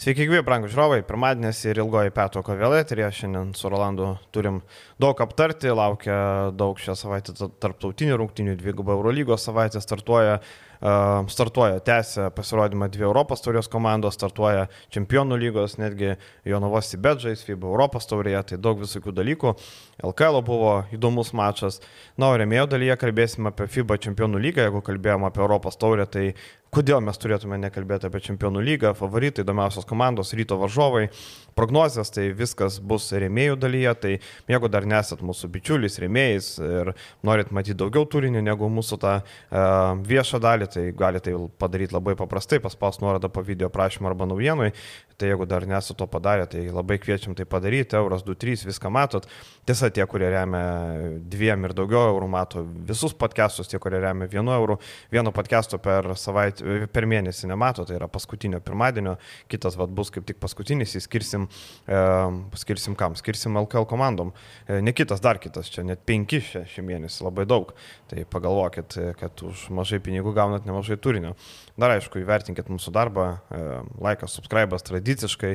Sveiki, gyvi, brangų žiūrovai. Pirmadienis ir ilgoji pertrauka vėl eterija. Šiandien su Rolandu turim daug aptarti. Laukia daug šią savaitę tarptautinių rungtinių. Dviguba Eurolygos savaitė startuoja. Startuoja, tęsia pasirodymą dvi Europos taurės komandos, startuoja Čempionų lygos, netgi Jonavos Sibedžais, FIBA Europos taurėje, tai daug visokių dalykų. LKL buvo įdomus mačas. Na, o remėjo dalyje kalbėsime apie FIBA Čempionų lygą, jeigu kalbėjome apie Europos taurę, tai Kodėl mes turėtume nekalbėti apie Čempionų lygą, favoritai, įdomiausios komandos, ryto varžovai, prognozijas, tai viskas bus rėmėjų dalyje, tai jeigu dar nesat mūsų bičiulis, rėmėjais ir norit matyti daugiau turinio negu mūsų tą uh, viešą dalį, tai galite tai padaryti labai paprastai, paspaus nuorodą po video prašymą arba naujienui, Tai jeigu dar nesu to padarę, tai labai kviečiam tai padaryti. Euras 2-3, viską matot. Tiesa, tie, kurie remia dviem ir daugiau eurų, mato visus podcastus, tie, kurie remia vienu euru. Vieno podcasto per, savaitę, per mėnesį nemato, tai yra paskutinio pirmadienio. Kitas vat, bus kaip tik paskutinis, skirsim, e, skirsim kam? Skirsim LKL komandom. E, ne kitas, dar kitas, čia net penki šį, šį mėnesį, labai daug. Tai pagalvokit, kad už mažai pinigų gaunat nemažai turinio. Dar aišku, įvertinkit mūsų darbą, e, laikas, subscribas tradiciškai.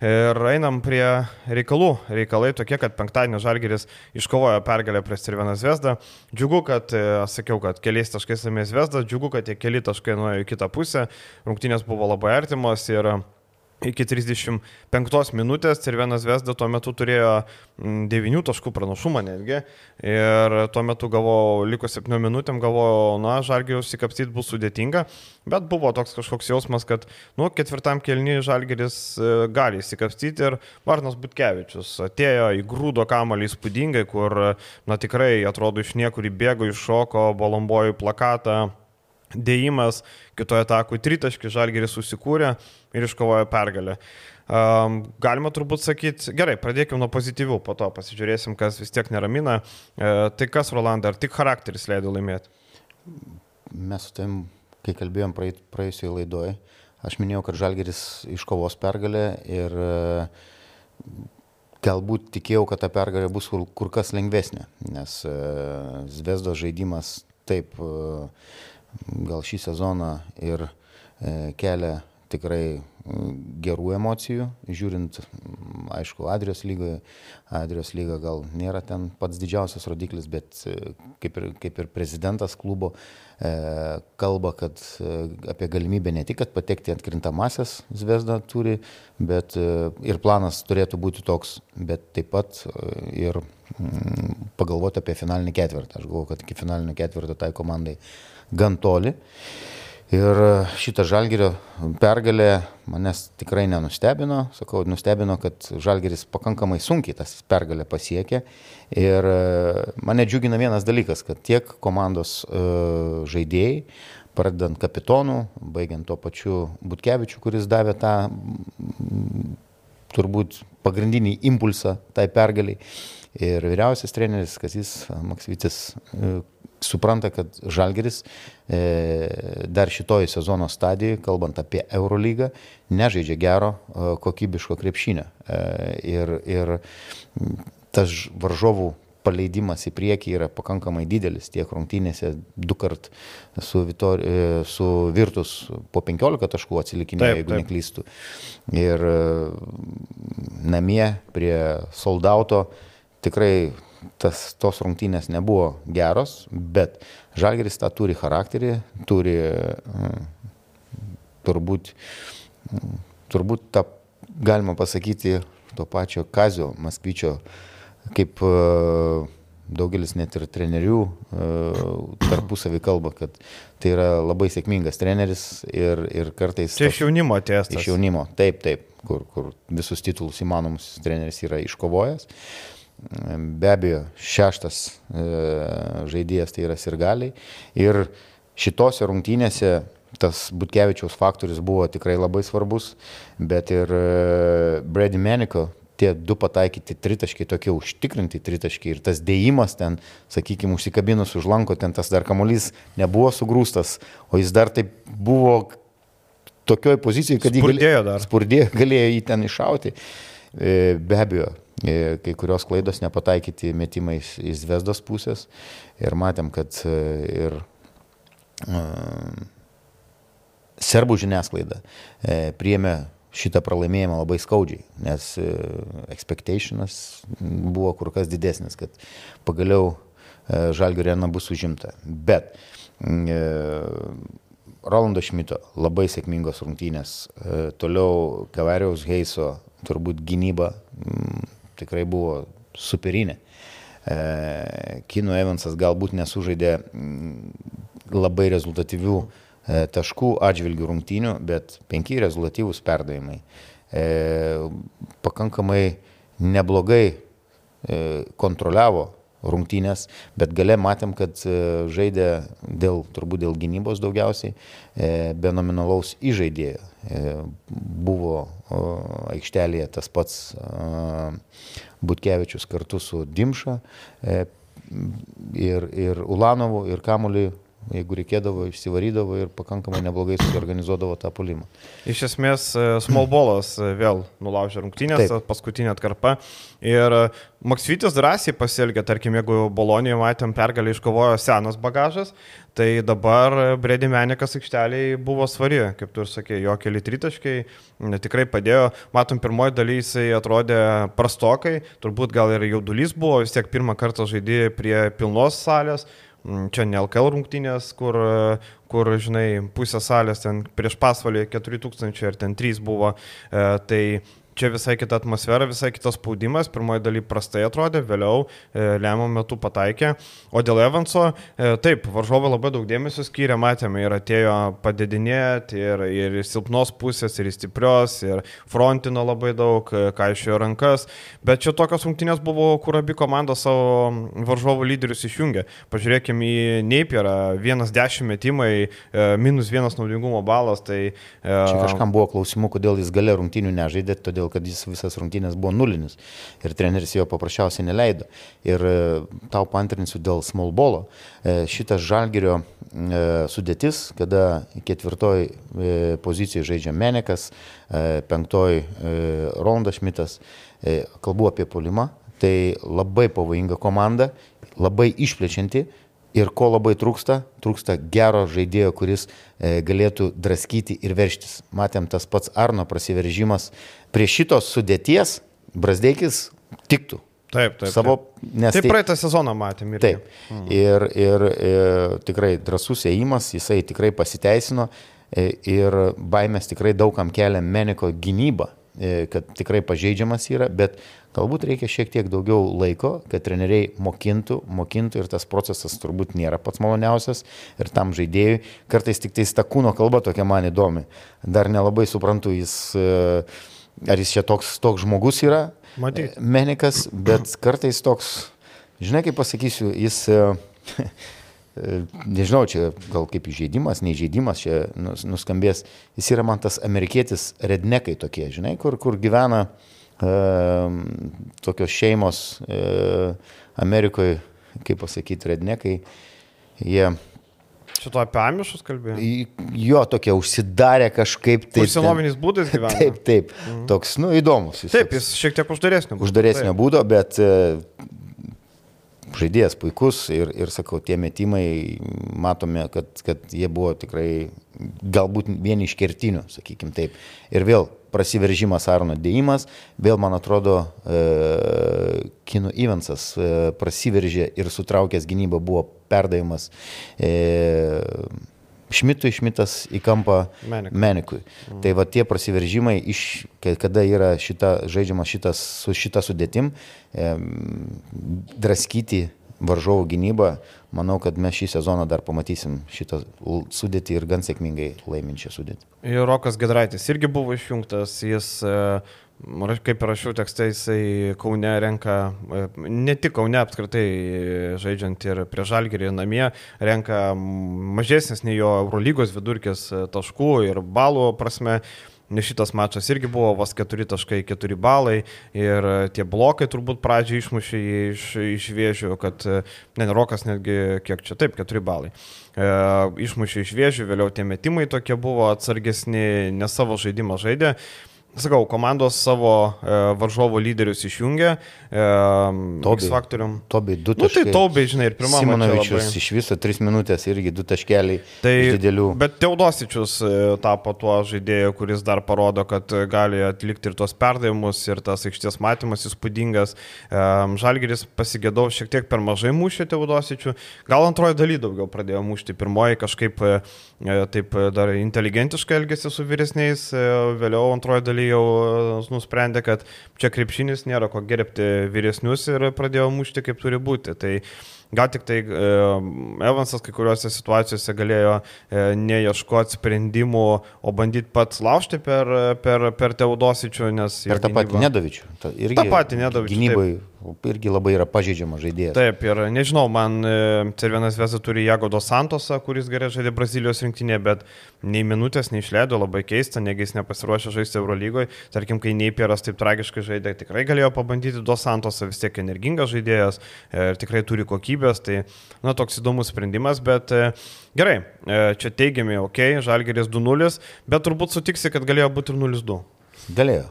Ir einam prie reikalų. Reikalai tokie, kad penktadienio Žalgeris iškovojo pergalę prieš Cirveną Zvezdą. Džiugu, kad, e, sakiau, kad keliais taškais laimės Zvezda, džiugu, kad tie keli taškai nuėjo į kitą pusę. Rungtynės buvo labai artimos ir iki 35 minutės ir vienas Vesda tuo metu turėjo 9 mm, taškų pranašumą netgi. Ir tuo metu galvojau, likus 7 minutėm galvojau, na, Žalgiris įsikapstyti bus sudėtinga, bet buvo toks kažkoks jausmas, kad, nu, ketvirtam kelniui Žalgiris e, gali įsikapstyti ir Varnas Butkevičius atėjo į grūdo kamalį įspūdingai, kur, na, tikrai atrodo iš niekur įbėgo, iššoko, balombojo plakatą dėjimas, kitoje atakui tritaškį, Žalgeris susikūrė ir iškovojo pergalę. Um, galima turbūt sakyti, gerai, pradėkime nuo pozityvių, po to pasižiūrėsim, kas vis tiek neramina. Uh, tai kas, Rolandai, ar tik charakteris leido laimėti? Mes su tavim, kai kalbėjom praėjusioje laidoje, aš minėjau, kad Žalgeris iškovos pergalę ir uh, galbūt tikėjau, kad ta pergalė bus kur, kur kas lengvesnė, nes uh, Zvezdo žaidimas taip uh, gal šį sezoną ir e, kelia tikrai gerų emocijų, žiūrint, aišku, Adrijos lygoje, Adrijos lyga gal nėra ten pats didžiausias rodiklis, bet e, kaip ir, kaip ir prezidentas klubo e, kalba, kad e, apie galimybę ne tik, patekti atkrintamasias Zvezda turi, bet e, ir planas turėtų būti toks, bet taip pat e, ir mm, pagalvoti apie finalinį ketvirtą. Aš galvoju, kad iki finalinio ketvirto tai komandai gan toli. Ir šitą žalgerio pergalę manęs tikrai nenustebino. Sakau, nustebino, kad žalgeris pakankamai sunkiai tas pergalę pasiekė. Ir mane džiugina vienas dalykas, kad tiek komandos uh, žaidėjai, pradedant kapitonų, baigiant tuo pačiu Butkevičiu, kuris davė tą turbūt pagrindinį impulsą tai pergaliai. Ir vyriausias treneris Kazis Maksvitis supranta, kad Žalgeris e, dar šitoje sezono stadijoje, kalbant apie Eurolygą, nežaidžia gero e, kokybiško krepšinio. E, ir, ir tas varžovų paleidimas į priekį yra pakankamai didelis, tiek rungtynėse du kart su, Vitor, su Virtus po 15 taškų atsilikinėjo, jeigu taip. neklystų. Ir namie prie soldauto tikrai tas, tos rungtynės nebuvo geros, bet Žalgeris tą turi charakterį, turi mm, turbūt, mm, turbūt tą galima pasakyti to pačio Kazio Maskvyčio, kaip e, daugelis net ir trenerių e, tarpusavį kalba, kad tai yra labai sėkmingas treneris ir, ir kartais... Čia iš jaunimo atėjęs. Iš jaunimo, taip, taip, kur, kur visus titulus įmanomus treneris yra iškovojęs. Be abejo, šeštas e, žaidėjas tai yra sirgaliai. Ir šitose rungtynėse tas Butkevičiaus faktorius buvo tikrai labai svarbus, bet ir e, Brady Meniko tie du pataikyti tritaškiai, tokie užtikrinti tritaškiai ir tas dėjimas ten, sakykime, užsikabinus už lanko, ten tas dar kamuolys nebuvo sugrūstas, o jis dar taip buvo tokioj pozicijai, kad spurdėjo jį galėjo, spurdėjo, galėjo jį ten iššauti. E, be abejo, kai kurios klaidos nepataikyti metimai iš Zvezdos pusės ir matėm, kad e, ir uh, serbų žiniasklaida priėmė šitą pralaimėjimą labai skaudžiai, nes e, expectationas buvo kur kas didesnis, kad pagaliau e, Žalgirio arena bus užimta. Bet e, Rolando Šmito labai sėkmingos rungtynės, toliau Kavariaus Heiso turbūt gynyba m, tikrai buvo superinė. Kino Evansas galbūt nesužaidė labai rezultatyvių E, taškų atžvilgių rungtynių, bet penki rezultatyvūs perdavimai. E, pakankamai neblogai e, kontroliavo rungtynės, bet gale matėm, kad e, žaidė dėl, turbūt dėl gynybos daugiausiai, e, be nominalaus įžaidėjo. E, buvo aikštelėje tas pats Butkevičius kartu su Dimša ir, ir Ulanovu ir Kamuliu jeigu reikėdavo, išsivarydavo ir pakankamai neblogai suorganizuodavo tą polimą. Iš esmės, e, smallbolas e, vėl nulaužė rungtynės, Taip. paskutinė atkarpa. Ir e, Maksvitis drąsiai pasielgė, tarkim, jeigu Bolonijoje matėm pergalį iškovojo senas bagažas, tai dabar Bredi Menikas aikšteliai buvo svari, kaip tu ir sakė, jo keli tritaškai tikrai padėjo. Matom, pirmoji daly jisai atrodė prastokai, turbūt gal ir jaudulys buvo, vis tiek pirmą kartą žaidė prie pilnos salės čia ne LKL rungtynės, kur, kur, žinai, pusė salės ten prieš pasvalį 4000 ar ten 3 buvo, tai čia visai kita atmosfera, visai kitas spaudimas. Pirmoji daly prastai atrodė, vėliau e, lemiamą metu pataikė. O dėl Evanso, e, taip, varžovai labai daug dėmesio skyrė, matėme, ir atėjo padedinėti, ir, ir silpnos pusės, ir stiprios, ir frontino labai daug, e, kaišėjo rankas. Bet čia tokios rungtynės buvo, kur abi komandos savo varžovų lyderius išjungė. Pažiūrėkime į Neipierą, vienas dešimt metimai, e, minus vienas naudingumo balas. Tai, e, Čia kažkam buvo klausimų, kodėl jis galė rungtynių nežaidė, todėl kad jis visas rungtynės buvo nulinis ir treneris jo paprasčiausiai neleido. Ir e, tau pantrinsiu dėl small bolo. E, šitas žalgerio e, sudėtis, kada ketvirtoj pozicijoje žaidžia Menekas, penktoj Ronda Šmitas, kalbu apie polimą, tai labai pavojinga komanda, labai išplečianti Ir ko labai trūksta? Trūksta gero žaidėjo, kuris e, galėtų draskyti ir verštis. Matėm tas pats Arno prasiveržimas. Prie šitos sudėties Brasdeikis tiktų. Taip, taip. Savo, taip. Nes taip, tai praeitą sezoną matėm. Irgi. Taip. Mhm. Ir, ir, ir e, tikrai drasus ėjimas, jisai tikrai pasiteisino e, ir baimės tikrai daugam kelia Meniko gynyba, kad tikrai pažeidžiamas yra, bet Galbūt reikia šiek tiek daugiau laiko, kad treneriai mokintų, mokintų ir tas procesas turbūt nėra pats maloniausias ir tam žaidėjui. Kartais tik tai ta kūno kalba tokia man įdomi. Dar nelabai suprantu, jis, e, ar jis čia toks, toks žmogus yra. Matyt. Menikas, bet kartais toks, žinai kaip pasakysiu, jis... E, e, nežinau, čia gal kaip įžeidimas, neįžeidimas čia nuskambės, jis yra man tas amerikietis rednekai tokie, žinai, kur, kur gyvena uh, tokios šeimos e, Amerikoje, kaip pasakyti, rednekai, jie Šito apie amišus kalbėjai? Jo, tokie užsidarę kažkaip taip. Senoviniais būdais gyvena. Taip, taip. Mhm. Toks, nu, įdomus. Jis taip, jis šiek tiek uždaresnio būdo. Uždaresnio taip. būdo, bet e, žaidėjas puikus ir, ir sakau, tie metimai, matome, kad, kad jie buvo tikrai galbūt vieni iš kertinių, sakykim taip. Ir vėl prasiveržimas Arno dėjimas, vėl man atrodo, e, Kino Evansas e, prasiveržė ir sutraukęs gynybą buvo perdavimas. E, Šmitui Šmitas į kampą Menikui. Menikui. Mm. Tai va tie prasiveržimai, iš, kada yra šita, žaidžiamas šitas, su šita sudėtim, e, draskyti varžovų gynybą, manau, kad mes šį sezoną dar pamatysim šitą sudėtį ir gan sėkmingai laiminčią sudėtį. Ir Rokas Gedraitis irgi buvo išjungtas, jis, e, kaip rašiau tekste, jisai Kaune renka, e, ne tik Kaune apskritai žaidžiant ir prie Žalgirį namie, renka mažesnis nei jo Eurolygos vidurkis e, taškų ir balų prasme. Nes šitas mačas irgi buvo vos 4.4 balai ir tie blokai turbūt pradžiai išmušė iš, iš vėžių, kad, ne, Rokas netgi, kiek čia taip, 4 balai. E, išmušė iš vėžių, vėliau tie metimai tokie buvo atsargesni, ne savo žaidimą žaidė. Sakau, komandos savo e, varžovo lyderius išjungia. E, Tobiai. X faktorium. Tobiai du Nu, tai taubiai, žinai, ir pirmą Simonovičius iš viso 3 minutės irgi 2 taškeliai. Tai didelių. Bet Teodosičius e, tapo tuo žaidėju, kuris dar parodo, kad e, gali atlikti ir tos perdavimus, ir tas aikštės matymas įspūdingas. E, Žalgeris pasigėdau šiek tiek per mažai mušė Teodosičių. Gal antroji daly daugiau pradėjo mušti. Pirmoji kažkaip e, e, taip dar inteligentiškai elgėsi su vyresniais, e, vėliau antroji daly jau e, nusprendė, kad čia krepšinis nėra ko gerbti vyresnius ir pradėjo mušti kaip turi būti. Tai Gal tik tai e, Evansas kai kuriuose situacijose galėjo e, neieškoti sprendimų, o bandyti pats laužti per, per, per Teodosičių, nes... Ir tą patį Nedovičių. Ta, irgi Ta patį Nedovičių, Gynybai irgi labai yra pažeidžiamas žaidėjas. Taip, ir nežinau, man Cervienas Vesa turi Jagodo Santosą, kuris gerai žaidė Brazilijos rinktinėje, bet nei minutės neišleido, labai keista, negi jis nepasiruošė žaisti Eurolygoje. Tarkim, kai Neipieras taip tragiškai žaidė, tikrai galėjo pabandyti Dos Santosą, vis tiek energingas žaidėjas e, ir tikrai turi kokybės, tai, na, toks įdomus sprendimas, bet e, gerai, e, čia teigiami, ok, Žalgeris 2-0, bet turbūt sutiksi, kad galėjo būti ir 0-2. Galėjo.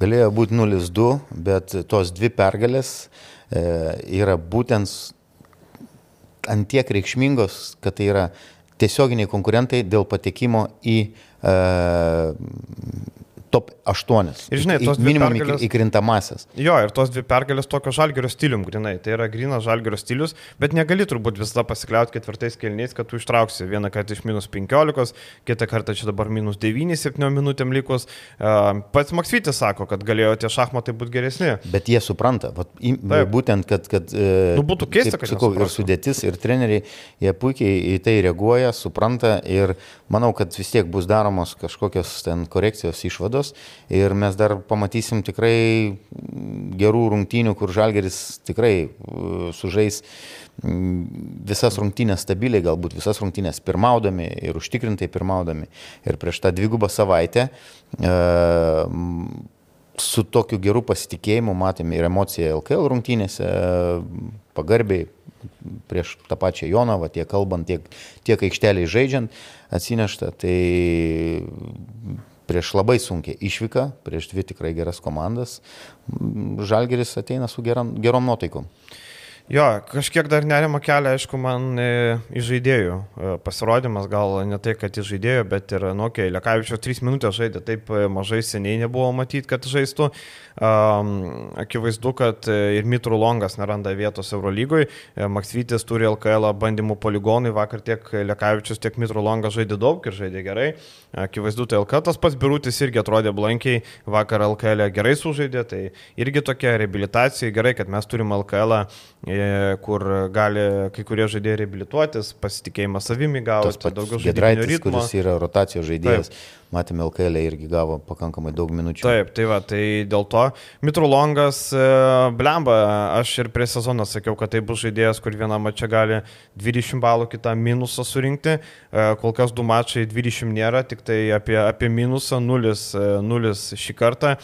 Galėjo būti 0-2, bet tos dvi pergalės e, yra būtent antiek reikšmingos, kad tai yra tiesioginiai konkurentai dėl patekimo į e, top 8. Ir žinai, tos dvi minimum pergalės- į, į krintamasias. Jo, ir tos dvi pergalės tokio žalgerio stilium grinai. Tai yra grinas žalgerio stilius, bet negali turbūt visada pasikliauti ketvirtais kelniais, kad tu ištrauksi vieną kartą iš minus 15, kitą kartą čia dabar minus 9, 7 minutėm likus. Pats Maksvytis sako, kad galėjo tie šachmatai būti geresni. Bet jie supranta, vat, Taip. būtent, kad, kad e, Nu, būtų keista, kad sakau, ir sudėtis, ir treneriai, jie puikiai į tai reaguoja, supranta ir manau, kad vis tiek bus daromos kažkokios ten korekcijos išvados ir mes dar pamatysim tikrai mm, gerų rungtynių, kur Žalgeris tikrai uh, sužais mm, visas rungtynės stabiliai, galbūt visas rungtynės pirmaudami ir užtikrintai pirmaudami. Ir prieš tą dvigubą savaitę m, su tokiu geru pasitikėjimu matėme ir emociją LKL rungtynėse, pagarbiai prieš tą pačią Jonavą, tiek kalbant, tiek, tiek aikšteliai žaidžiant atsinešta. Tai prieš labai sunkiai išvyką, prieš dvi tikrai geras komandas, Žalgeris ateina su geram, gerom nuotaikom. Jo, kažkiek dar nerima kelia, aišku, man e, iš žaidėjų e, pasirodymas, gal ne tai, kad iš žaidėjų, bet ir, nu, okei, okay, Lekavičius 3 minutės žaidė, taip e, mažai seniai nebuvo matyti, kad žaistų. Um, akivaizdu, kad e, ir Mitru Longas neranda vietos Eurolygoje, Maksvytis turi LKL bandymų poligonai, vakar tiek Lekavičius, tiek Mitru Longas žaidė daug ir žaidė gerai. Akivaizdu, tai LKL tas pats Birutis irgi atrodė blankiai, vakar LKL gerai sužaidė, tai irgi tokia reabilitacija, gerai, kad mes turim LKL, e, kur gali kai kurie žaidėjai reabilituotis, pasitikėjimą savimi gauti, daugiau žaidėjų ritmo. kuris yra rotacijos žaidėjas, matėme LKL irgi gavo pakankamai daug minučių. Taip, tai va, tai dėl to Mitrulongas, e, blemba, aš ir prie sezono sakiau, kad tai bus žaidėjas, kur vieną mačą gali 20 balų, kitą minusą surinkti, E, kol kas du mačai 20 nėra, tik tai apie, apie minusą 0, 0 šį kartą.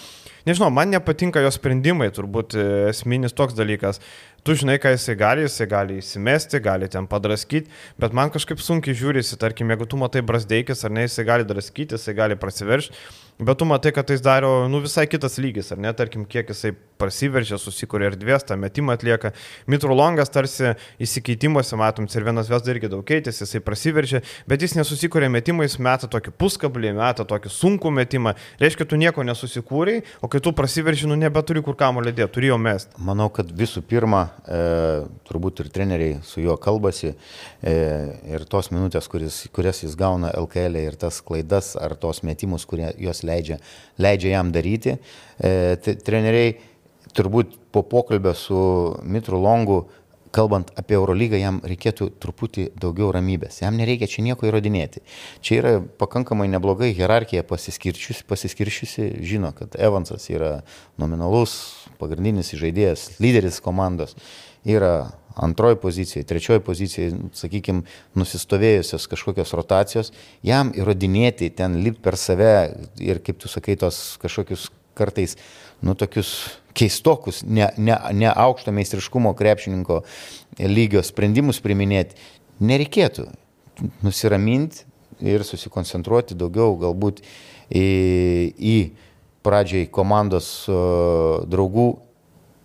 Nežinau, man nepatinka jo sprendimai, turbūt e, esminis toks dalykas. Tu žinai, ką jisai gali, jisai gali įsimesti, gali ten padraskyti, bet man kažkaip sunkiai žiūrisi, tarkim, jeigu tu matai brasdeikis ar ne, jisai gali draskyti, jisai gali prasiveršti, bet tu matai, kad jis daro, nu, visai kitas lygis, ar ne, tarkim, kiek jisai prasiveržia, susikuria erdvės, tą metimą atlieka. Mitrulongas tarsi įsikeitimuose, matom, ir vienas vesda irgi daug keitėsi, jisai prasiveržia, bet jis nesusikuria metimais, meta tokį puskablį, meta tokį sunkų metimą. Reiškia, tu nieko nesusikūrei, o kai tu prasiverži, nu, nebeturi kur kamulio dėti, turėjo mest. Manau, kad visų pirma, e, turbūt ir treneriai su juo kalbasi e, ir tos minutės, kuris, kurias jis gauna LKL ir tas klaidas ar tos metimus, kurie juos leidžia, leidžia jam daryti. E, treneriai turbūt po pokalbio su Mitru Longu kalbant apie Eurolygą, jam reikėtų truputį daugiau ramybės. Jam nereikia čia nieko įrodinėti. Čia yra pakankamai neblogai hierarchija pasiskirčiusi, pasiskirčiusi. Žino, kad Evansas yra nominalus, pagrindinis žaidėjas, lyderis komandos. Yra antroji pozicija, trečioji pozicija, sakykime, nusistovėjusios kažkokios rotacijos. Jam įrodinėti, ten lipti per save ir, kaip tu sakai, tos kažkokius kartais, nu, tokius keistokus, ne, ne, ne aukšto meistriškumo krepšininko lygio sprendimus priminėti, nereikėtų nusiraminti ir susikoncentruoti daugiau galbūt į, į pradžiai komandos draugų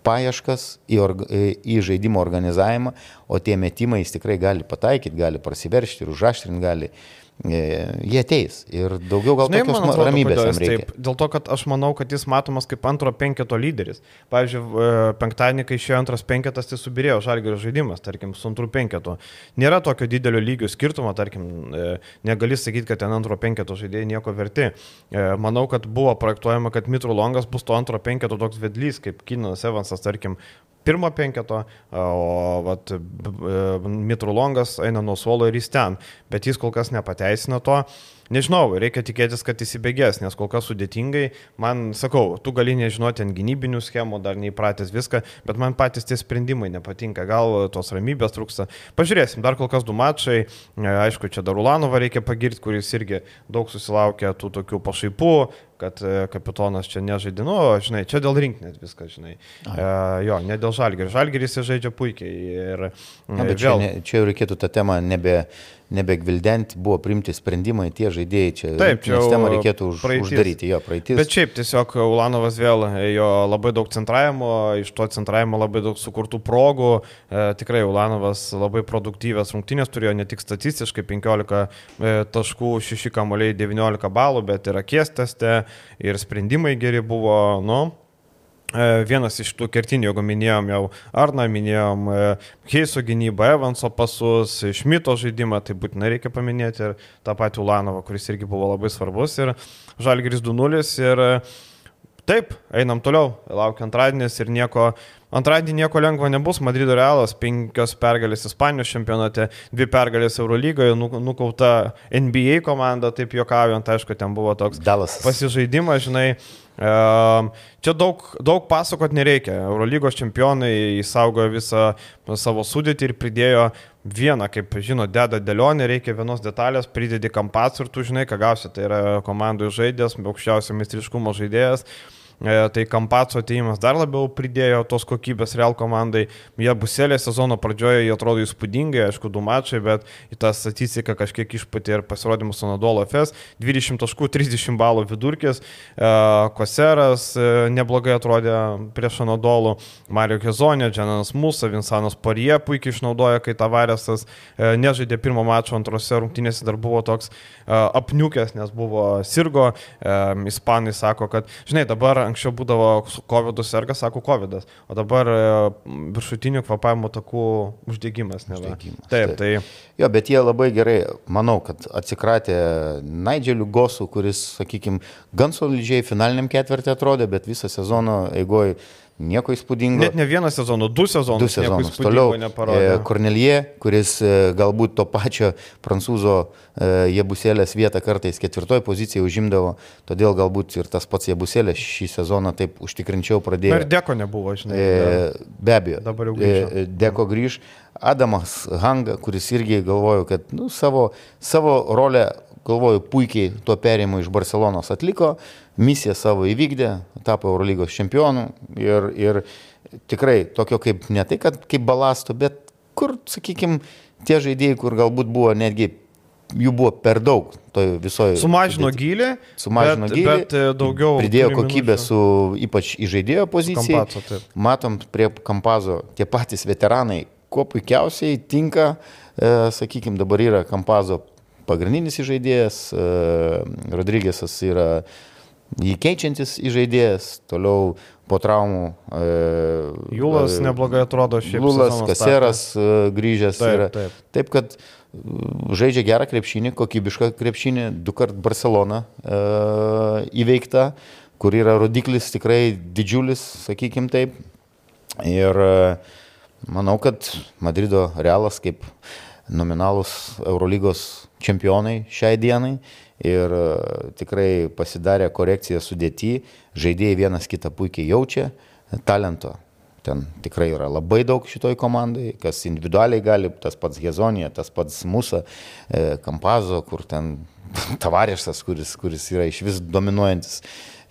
paieškas į, orga, į žaidimo organizavimą, o tie metimai jis tikrai gali pataikyti, gali prasiveršti ir užaštrinti gali. Uh, jie ateis ir daugiau gal Žinai, tokios atrodo, ramybės jam reikia. Taip, dėl to, kad aš manau, kad jis matomas kaip antro penketo lyderis. Pavyzdžiui, e, penktadienį, kai išėjo antras penketas, tai subirėjo žalgerio žaidimas, tarkim, su antru penketu. Nėra tokio didelio lygio skirtumo, tarkim, e, negali sakyti, kad ten antro penketo žaidėjai nieko verti. Manau, kad buvo projektuojama, kad Mitru Longas bus to antro penketo toks vedlys, kaip Kinas Evansas, tarkim, pirmo penketo, o vat, Mitru Longas eina nuo suolo ir jis ten, bet jis kol kas nepateisina to. Nežinau, reikia tikėtis, kad įsibėgės, nes kol kas sudėtingai. Man, sakau, tu gali nežinoti ant gynybinių schemų, dar neįpratęs viską, bet man patys tie sprendimai nepatinka. Gal tos ramybės trūksta. Pažiūrėsim, dar kol kas du mačai. Aišku, čia dar Ulanovą reikia pagirti, kuris irgi daug susilaukė tų tokių pašaipų, kad e, kapitonas čia nežaidino, žinai, čia dėl rinkinės viskas, žinai. E, jo, ne dėl žalgerio. Žalgeris žaidžia puikiai. Ir, Na, bet vėl... čia, ne, čia jau reikėtų tą temą nebe, nebegvildenti, buvo primti sprendimai, tie žaidėjai čia. Taip, čia temą reikėtų už, praeitis. uždaryti, jo, praeitis. Bet šiaip tiesiog Ulanovas vėl jo labai daug centravimo, iš to centravimo labai daug sukurtų progų. E, tikrai Ulanovas labai produktyvės rungtynės turėjo ne tik statistiškai 15 e, taškų, 6 kamuoliai, 19 balų, bet ir akies teste ir sprendimai geri buvo, nu, Vienas iš tų kertinių, jeigu minėjom jau Arną, minėjom e, Heiso gynybą, Evanso pasus, Šmito žaidimą, tai būtinai reikia paminėti ir tą patį Ulanovą, kuris irgi buvo labai svarbus. Ir Žalgiris 2-0 ir e, taip, einam toliau, laukia antradienis ir nieko, Antradienį nieko lengvo nebus. Madrido Realas, penkios pergalės Ispanijos čempionate, dvi pergalės Eurolygoje, nu, nukauta NBA komanda, taip juokaujant, aišku, ten buvo toks Dalas. pasižaidimas, žinai. Čia daug, daug pasakot nereikia. Eurolygos čempionai įsaugojo visą savo sudėtį ir pridėjo vieną, kaip žino, deda dėlionę, reikia vienos detalės, pridedi kampas ir tu žinai, ką gausi. Tai yra komandų žaidėjas, aukščiausio mistriškumo žaidėjas. E, tai Kampaco ateimas dar labiau pridėjo tos kokybės Real komandai. Jie buselė sezono pradžioje, jie atrodo įspūdingai, aišku, du mačai, bet į tą statistiką kažkiek išpatė ir pasirodymus su Nadolo FS. 20 taškų, 30 balų vidurkis. E, Koseras e, neblogai atrodė prieš Nadolų. Mario Hezonė, Džanas Musa, Vinsanas Parie puikiai išnaudoja, kai Tavaresas nežaidė pirmo mačo, antrose rungtynėse dar buvo toks apniukęs, nes buvo sirgo. Ispanai sako, kad, žinai, dabar anksčiau būdavo COVID serga, sako COVID, o dabar e, viršutinių kvapavimo takų uždegimas. uždegimas taip, taip, tai. Jo, bet jie labai gerai, manau, kad atsikratė Naidželių Gosų, kuris, sakykime, gan solidžiai finaliniam ketvirtį atrodė, bet visą sezoną eigoje nieko įspūdingo. Net ne vieną sezoną, du sezonus. Du sezonus. Toliau e, Kornelie, kuris e, galbūt to pačio prancūzo e, Jebuselės vietą kartais ketvirtoje pozicijoje užimdavo, todėl galbūt ir tas pats Jebuselės šį sezoną taip užtikrinčiau pradėjo. Ir Deko nebuvo, žinai. Be abejo. Dabar jau grįžo. Deko grįž. Adamas Hanga, kuris irgi galvoju, kad nu, savo, savo rolę, galvoju, puikiai tuo perėjimu iš Barcelonos atliko misiją savo įvykdė, tapo Eurolygos čempionu ir, ir tikrai tokio kaip, ne tai, kad kaip balasto, bet kur, sakykime, tie žaidėjai, kur galbūt buvo netgi jų buvo per daug toje visoje. Sumažino gilį. Sumažino bet, gilį. Bet e, daugiau. Pridėjo kokybę su ypač į žaidėjo poziciją. Matom prie Kampazo tie patys veteranai, kuo puikiausiai tinka, e, sakykime, dabar yra Kampazo pagrindinis žaidėjas, e, Rodrygėsas yra jį keičiantis įžaidėjas, toliau po traumų. E, Jūlas e, neblogai atrodo šiaip. Jūlas, Kaseras e, grįžęs taip, yra. Taip. taip, kad žaidžia gerą krepšinį, kokybišką krepšinį, du kart Barcelona e, įveikta, kur yra rodiklis tikrai didžiulis, sakykim taip. Ir manau, kad Madrido Realas kaip nominalus Eurolygos čempionai šiai dienai ir e, tikrai pasidarė korekciją sudėti, žaidėjai vienas kitą puikiai jaučia, talento ten tikrai yra labai daug šitoj komandai, kas individualiai gali, tas pats Hezonija, tas pats Musa, e, Kampazo, kur ten Tavarėšas, kuris, kuris yra iš vis dominuojantis,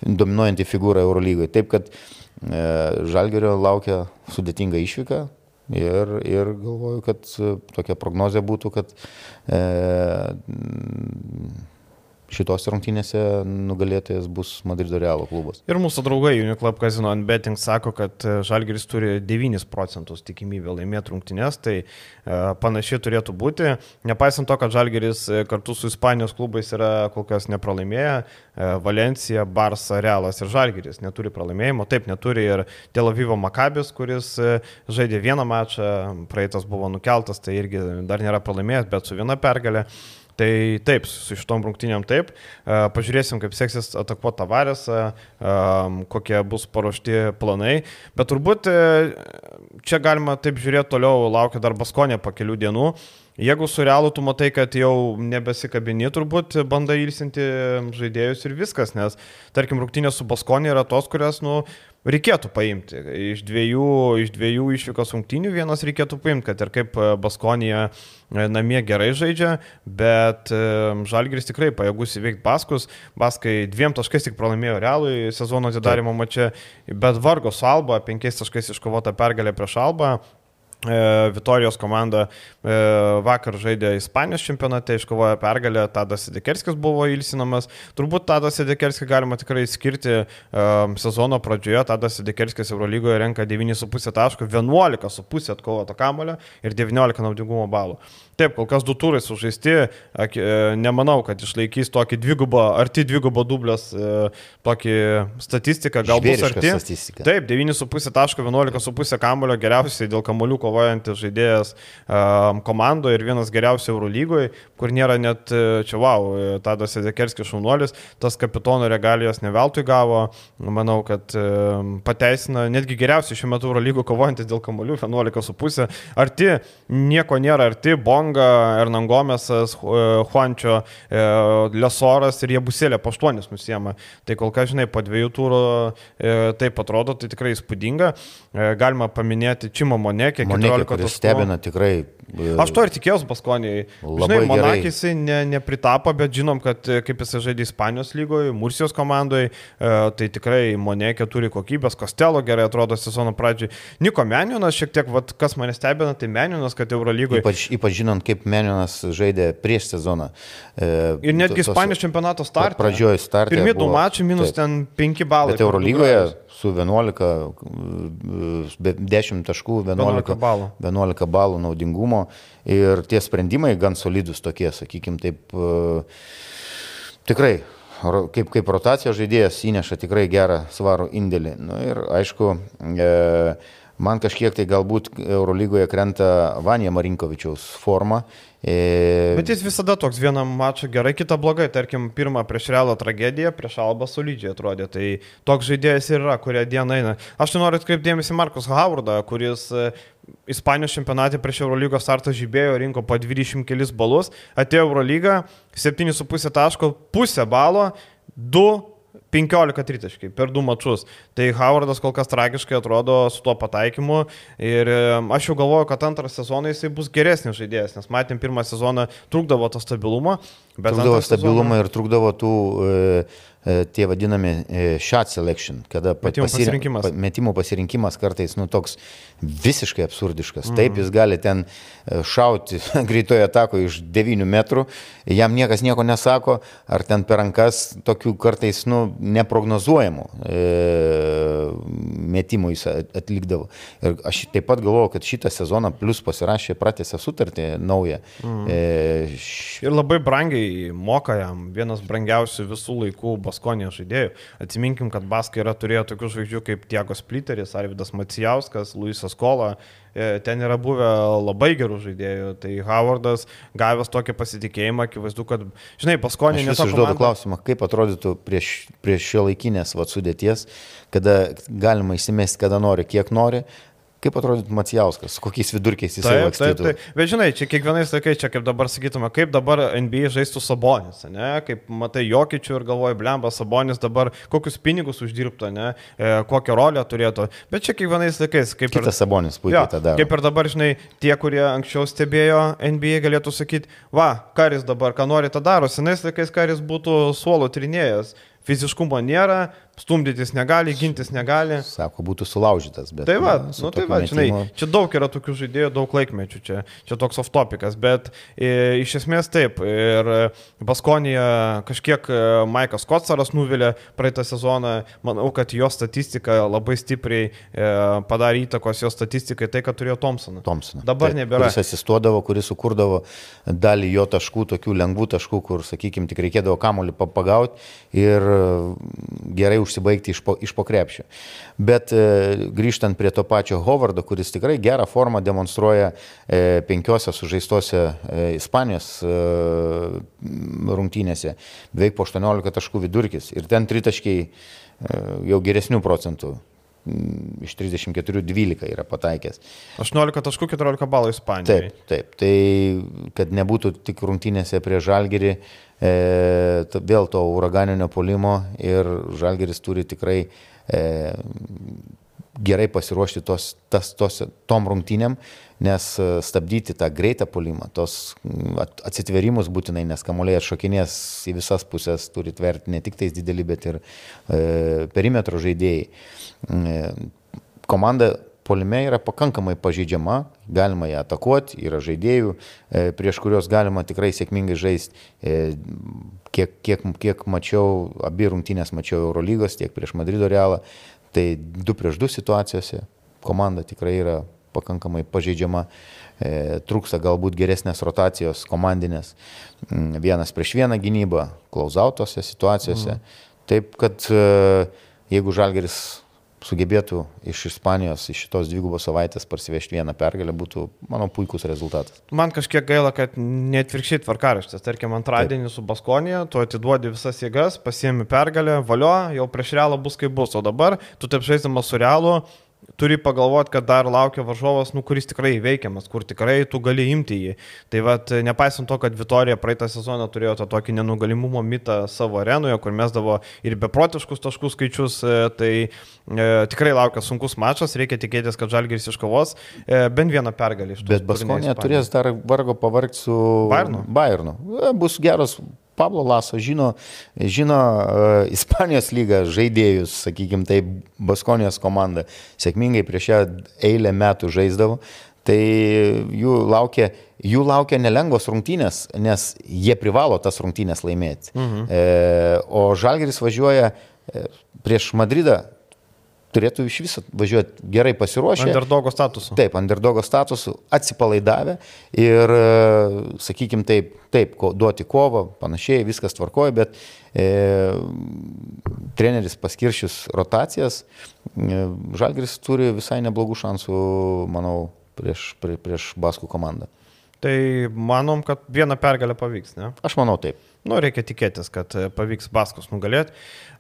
dominuojanti figūra Eurolygoje. Taip kad e, Žalgerio laukia sudėtinga išvyka, Ir, ir galvoju, kad tokia prognozija būtų, kad e, šitos rungtynėse nugalėtojas bus Madrido Realo klubas. Ir mūsų draugai Uniclub Casino ant Betting sako, kad e, Žalgiris turi 9 procentus tikimybę laimėti rungtynės, tai e, panašiai turėtų būti. Nepaisant to, kad Žalgiris e, kartu su Ispanijos klubais yra kol kas nepralaimėję, Valencija, Barsa, Realas ir Žalgiris neturi pralaimėjimo, taip neturi ir Tel Avivo Makabis, kuris žaidė vieną mačą, praeitas buvo nukeltas, tai irgi dar nėra pralaimėjęs, bet su viena pergalė. Tai taip, su šitom rungtynėm taip. Pažiūrėsim, kaip seksis atakuoti tavarės, kokie bus paruošti planai. Bet turbūt e, čia galima taip žiūrėti toliau, laukia dar Baskonė po kelių dienų. Jeigu su realu tu matai, kad jau nebesikabini, turbūt bandai ilsinti žaidėjus ir viskas, nes, tarkim, rungtynės su Baskonė yra tos, kurias, nu, reikėtų paimti. Iš dviejų, iš dviejų išvykos rungtynių vienas reikėtų paimti, kad ir kaip Baskonija e, namie gerai žaidžia, bet e, Žalgiris tikrai pajėgus įveikti Baskus. Baskai dviem taškais tik pralaimėjo realui sezono atidarimo mače, bet vargo su Alba, penkiais taškais iškovota pergalė prieš Albą. E, Vitorijos komanda e, vakar žaidė Ispanijos čempionate, iškovojo pergalę, Tadas Sidekerskis buvo ilsinamas. Turbūt Tadas Sidekerskį galima tikrai skirti um, sezono pradžioje. Tadas Sidekerskis Eurolygoje renka 9,5 taškų, 11,5 atkovoto kamulio ir 19 naudingumo balų. Taip, kol kas du turai sužaisti, nemanau, kad išlaikys tokį dvigubą, arti dvigubo dublės tokį statistiką, galbūt arti. Statistika. Taip, 9,5 taško, 11,5 kamulio, geriausiai dėl kamuolių kovo kovojantis žaidėjas komandoje ir vienas geriausių Eurolygoje, kur nėra net, e, čia wow, e, Tadas Ezekerskis šaunuolis, tas kapitono regalijas neveltui gavo, manau, kad e, pateisina netgi geriausiai šiuo metu Eurolygo kovojantis dėl kamolių 11,5. Arti, nieko nėra, arti Bonga, Ernangomesas, Juančio, Lesoras ir jie busėlė po 8 nusiema. Tai kol kas, žinai, po dviejų turų taip atrodo, tai tikrai įspūdinga. Galima paminėti Čimo Monekė, Monekė, kuris stebina tikrai. E, Aš to ir tikėjausi Baskonijai. Žinai, Monakė jisai ne, nepritapo, bet žinom, kad e, kaip jisai žaidė Ispanijos lygoje, Mursijos komandoje, tai tikrai Monekė turi kokybės, Kostelo gerai atrodo sezono pradžiai. Niko Menionas šiek tiek, vat, kas mane stebina, tai Menionas, kad Eurolygoje. Ypač, ypač žinant, kaip Menionas žaidė prieš sezoną. E, ir netgi Ispanijos čempionato startą. Pradžioje startą. Pirmie du mačiai minus taip. ten 5 balai. Bet Eurolygoje su 11, 10 taškų, 11, 11 balų. 11 balų naudingumo ir tie sprendimai gan solidus tokie, sakykim, taip e, tikrai kaip, kaip rotacijos žaidėjas įneša tikrai gerą svarų indėlį. Nu, ir aišku, e, man kažkiek tai galbūt Eurolygoje krenta Vanja Marinkovičiaus forma E... Bet jis visada toks vienam mačą gerai, kitą blogai. Tarkim, pirmą prieš Realą tragediją, prieš Albą solidžiai atrodė. Tai toks žaidėjas ir yra, kurie dieną eina. Aš tai noriu atkreipdėmėsi Markus Howardą, kuris e, Ispanijos čempionate prieš Eurolygos startą žibėjo, rinko po 20 kelis balus, atėjo Eurolygą, 7,5 taško, pusę balo, 2 15 tritaškai per du mačius. Tai Howardas kol kas tragiškai atrodo su tuo pataikymu ir aš jau galvoju, kad antrą sezoną jisai bus geresnis žaidėjas, nes matėm pirmą sezoną trukdavo to stabilumo. Trukdavo stabilumą sezoną... ir trukdavo tų E, tie vadinami e, shot selection, kada metimų pasirinkimas. metimų pasirinkimas kartais nu, toks visiškai absurdiškas. Mm. Taip, jis gali ten e, šauti greitoje atako iš 9 metrų, jam niekas nieko nesako, ar ten per rankas tokių kartais nu, neprognozuojamų e, metimų jis atlikdavo. Ir aš taip pat galvoju, kad šitą sezoną plus pasirašė, pratęsė sutartį naują. Mm. E, š... Ir labai brangiai moka jam, vienas brangiausių visų laikų Baskonijos žaidėjų. Atsiminkim, kad Baskai yra turėję tokių žvaigždžių kaip Tiegos Pliteris, Arvidas Macijauskas, Luisas Kola. E, ten yra buvę labai gerų žaidėjų. Tai Howardas gavęs tokį pasitikėjimą, akivaizdu, kad, žinai, Baskonė nesako. Aš užduodu klausimą, kaip atrodytų prieš, prieš šio laikinės sudėties, kada galima įsimesti, kada nori, kiek nori, Kaip atrodytų Macijauskas, kokiais vidurkiais jis yra? Taip, taip, taip. Bet žinai, čia kiekvienais laikais, čia kaip dabar sakytume, kaip dabar NBA žaistų Sabonis, ne? Kaip matai Jokičių ir galvoji, blemba, Sabonis dabar kokius pinigus uždirbtų, ne? E, kokią rolę turėtų. Bet čia kiekvienais laikais, kaip Kitas ir... Sabonis puikiai ja, tada. Kaip ir dabar, žinai, tie, kurie anksčiau stebėjo NBA, galėtų sakyti, va, karis dabar, ką nori, tą daro. Senais laikais karis būtų suolo trinėjęs fiziškumo nėra, stumdytis negali, gintis negali. Sako, būtų sulaužytas, bet. Tai va, na, nu, tai va, žinai, čia daug yra tokių žaidėjų, daug laikmečių, čia, čia toks off topicas, bet e, iš esmės taip. Ir Baskonija kažkiek e, Maikas Kotsaras nuvilė praeitą sezoną, manau, kad jo statistika labai stipriai e, padarė įtakos jo statistikai tai, kad turėjo Thompsoną. Thompsoną. Dabar nebėra. Kuris asistuodavo, kuris sukurdavo dalį jo taškų, tokių lengvų taškų, kur, sakykime, tik reikėdavo kamuolį pa- pagauti ir e, gerai užsibaigti iš po, iš po krepšio. Bet e, grįžtant prie to pačio Hovardo, kuris tikrai gerą formą demonstruoja e, penkiose sužaistose e, Ispanijos e, rungtynėse, beveik po 18 taškų vidurkis ir ten tritaškiai e, jau geresnių procentų. Iš 34-12 yra pataikęs. 18 taškų 14 balų Ispanijoje. Taip, taip. Tai kad nebūtų tik rungtynėse prie Žalgerį, e, vėl to uraganinio polimo ir Žalgeris turi tikrai e, gerai pasiruošti tos, tas, tos, tom rungtynėm, nes e, stabdyti tą greitą polimą, tos at- atsitverimus būtinai, nes kamuoliai atšokinės į visas pusės, turi tverti ne tik tais didelį, bet ir e, perimetro žaidėjai. E, komanda polime yra pakankamai pažeidžiama, galima ją atakuoti, yra žaidėjų, e, prieš kuriuos galima tikrai sėkmingai žaisti. E, Kiek, kiek, kiek mačiau, abi rungtynės mačiau Eurolygos, tiek prieš Madrido realą, tai 2 prieš 2 situacijose komanda tikrai yra pakankamai pažeidžiama, e, trūksta galbūt geresnės rotacijos komandinės, Mm, vienas prieš vieną gynybą, klausautose situacijose. Taip kad e, jeigu Žalgeris sugebėtų iš Ispanijos, iš šitos dvigubos savaitės parsivežti vieną pergalę, būtų, manau, puikus rezultatas. Man kažkiek gaila, kad netvirkščiai tvarkaraštis. Tarkim, antradienį su Baskonija, tu atiduodi visas jėgas, pasiemi pergalę, valio, jau prieš realą bus kaip bus. O dabar tu taip žaisdamas su realu, turi pagalvoti, kad dar laukia varžovas, nu, kuris tikrai įveikiamas, kur tikrai tu gali imti jį. Tai vad, nepaisant to, kad Vitorija praeitą sezoną turėjo tą tokį nenugalimumo mitą savo arenoje, kur mesdavo ir beprotiškus taškų skaičius, e, tai e, tikrai laukia sunkus mačas, reikia tikėtis, kad Žalgiris iškovos e, bent vieną pergalį iš tų. Bet Baskonė turės dar vargo pavargti su Bayernu? Bayernu. E, Bus geras. Pablo Laso žino, žino uh, Ispanijos lygą žaidėjus, sakykime, tai Baskonijos komanda sėkmingai prieš ją eilę metų žaisdavo. Tai jų laukia, jų laukia nelengvos rungtynės, nes jie privalo tas rungtynės laimėti. Mhm. E, o Žalgeris važiuoja e, prieš Madridą, turėtų iš viso važiuoti gerai pasiruošę. Underdogo statusu. Taip, underdogo statusu, atsipalaidavę ir, sakykime, taip, taip duoti kovą, panašiai, viskas tvarkoja, bet e, treneris paskiršius rotacijas, e, Žalgris turi visai neblogų šansų, manau, prieš, prie, prieš Baskų komandą. Tai manom, kad vieną pergalę pavyks, ne? Aš manau taip. Nu, reikia tikėtis, kad e, pavyks Baskus nugalėti.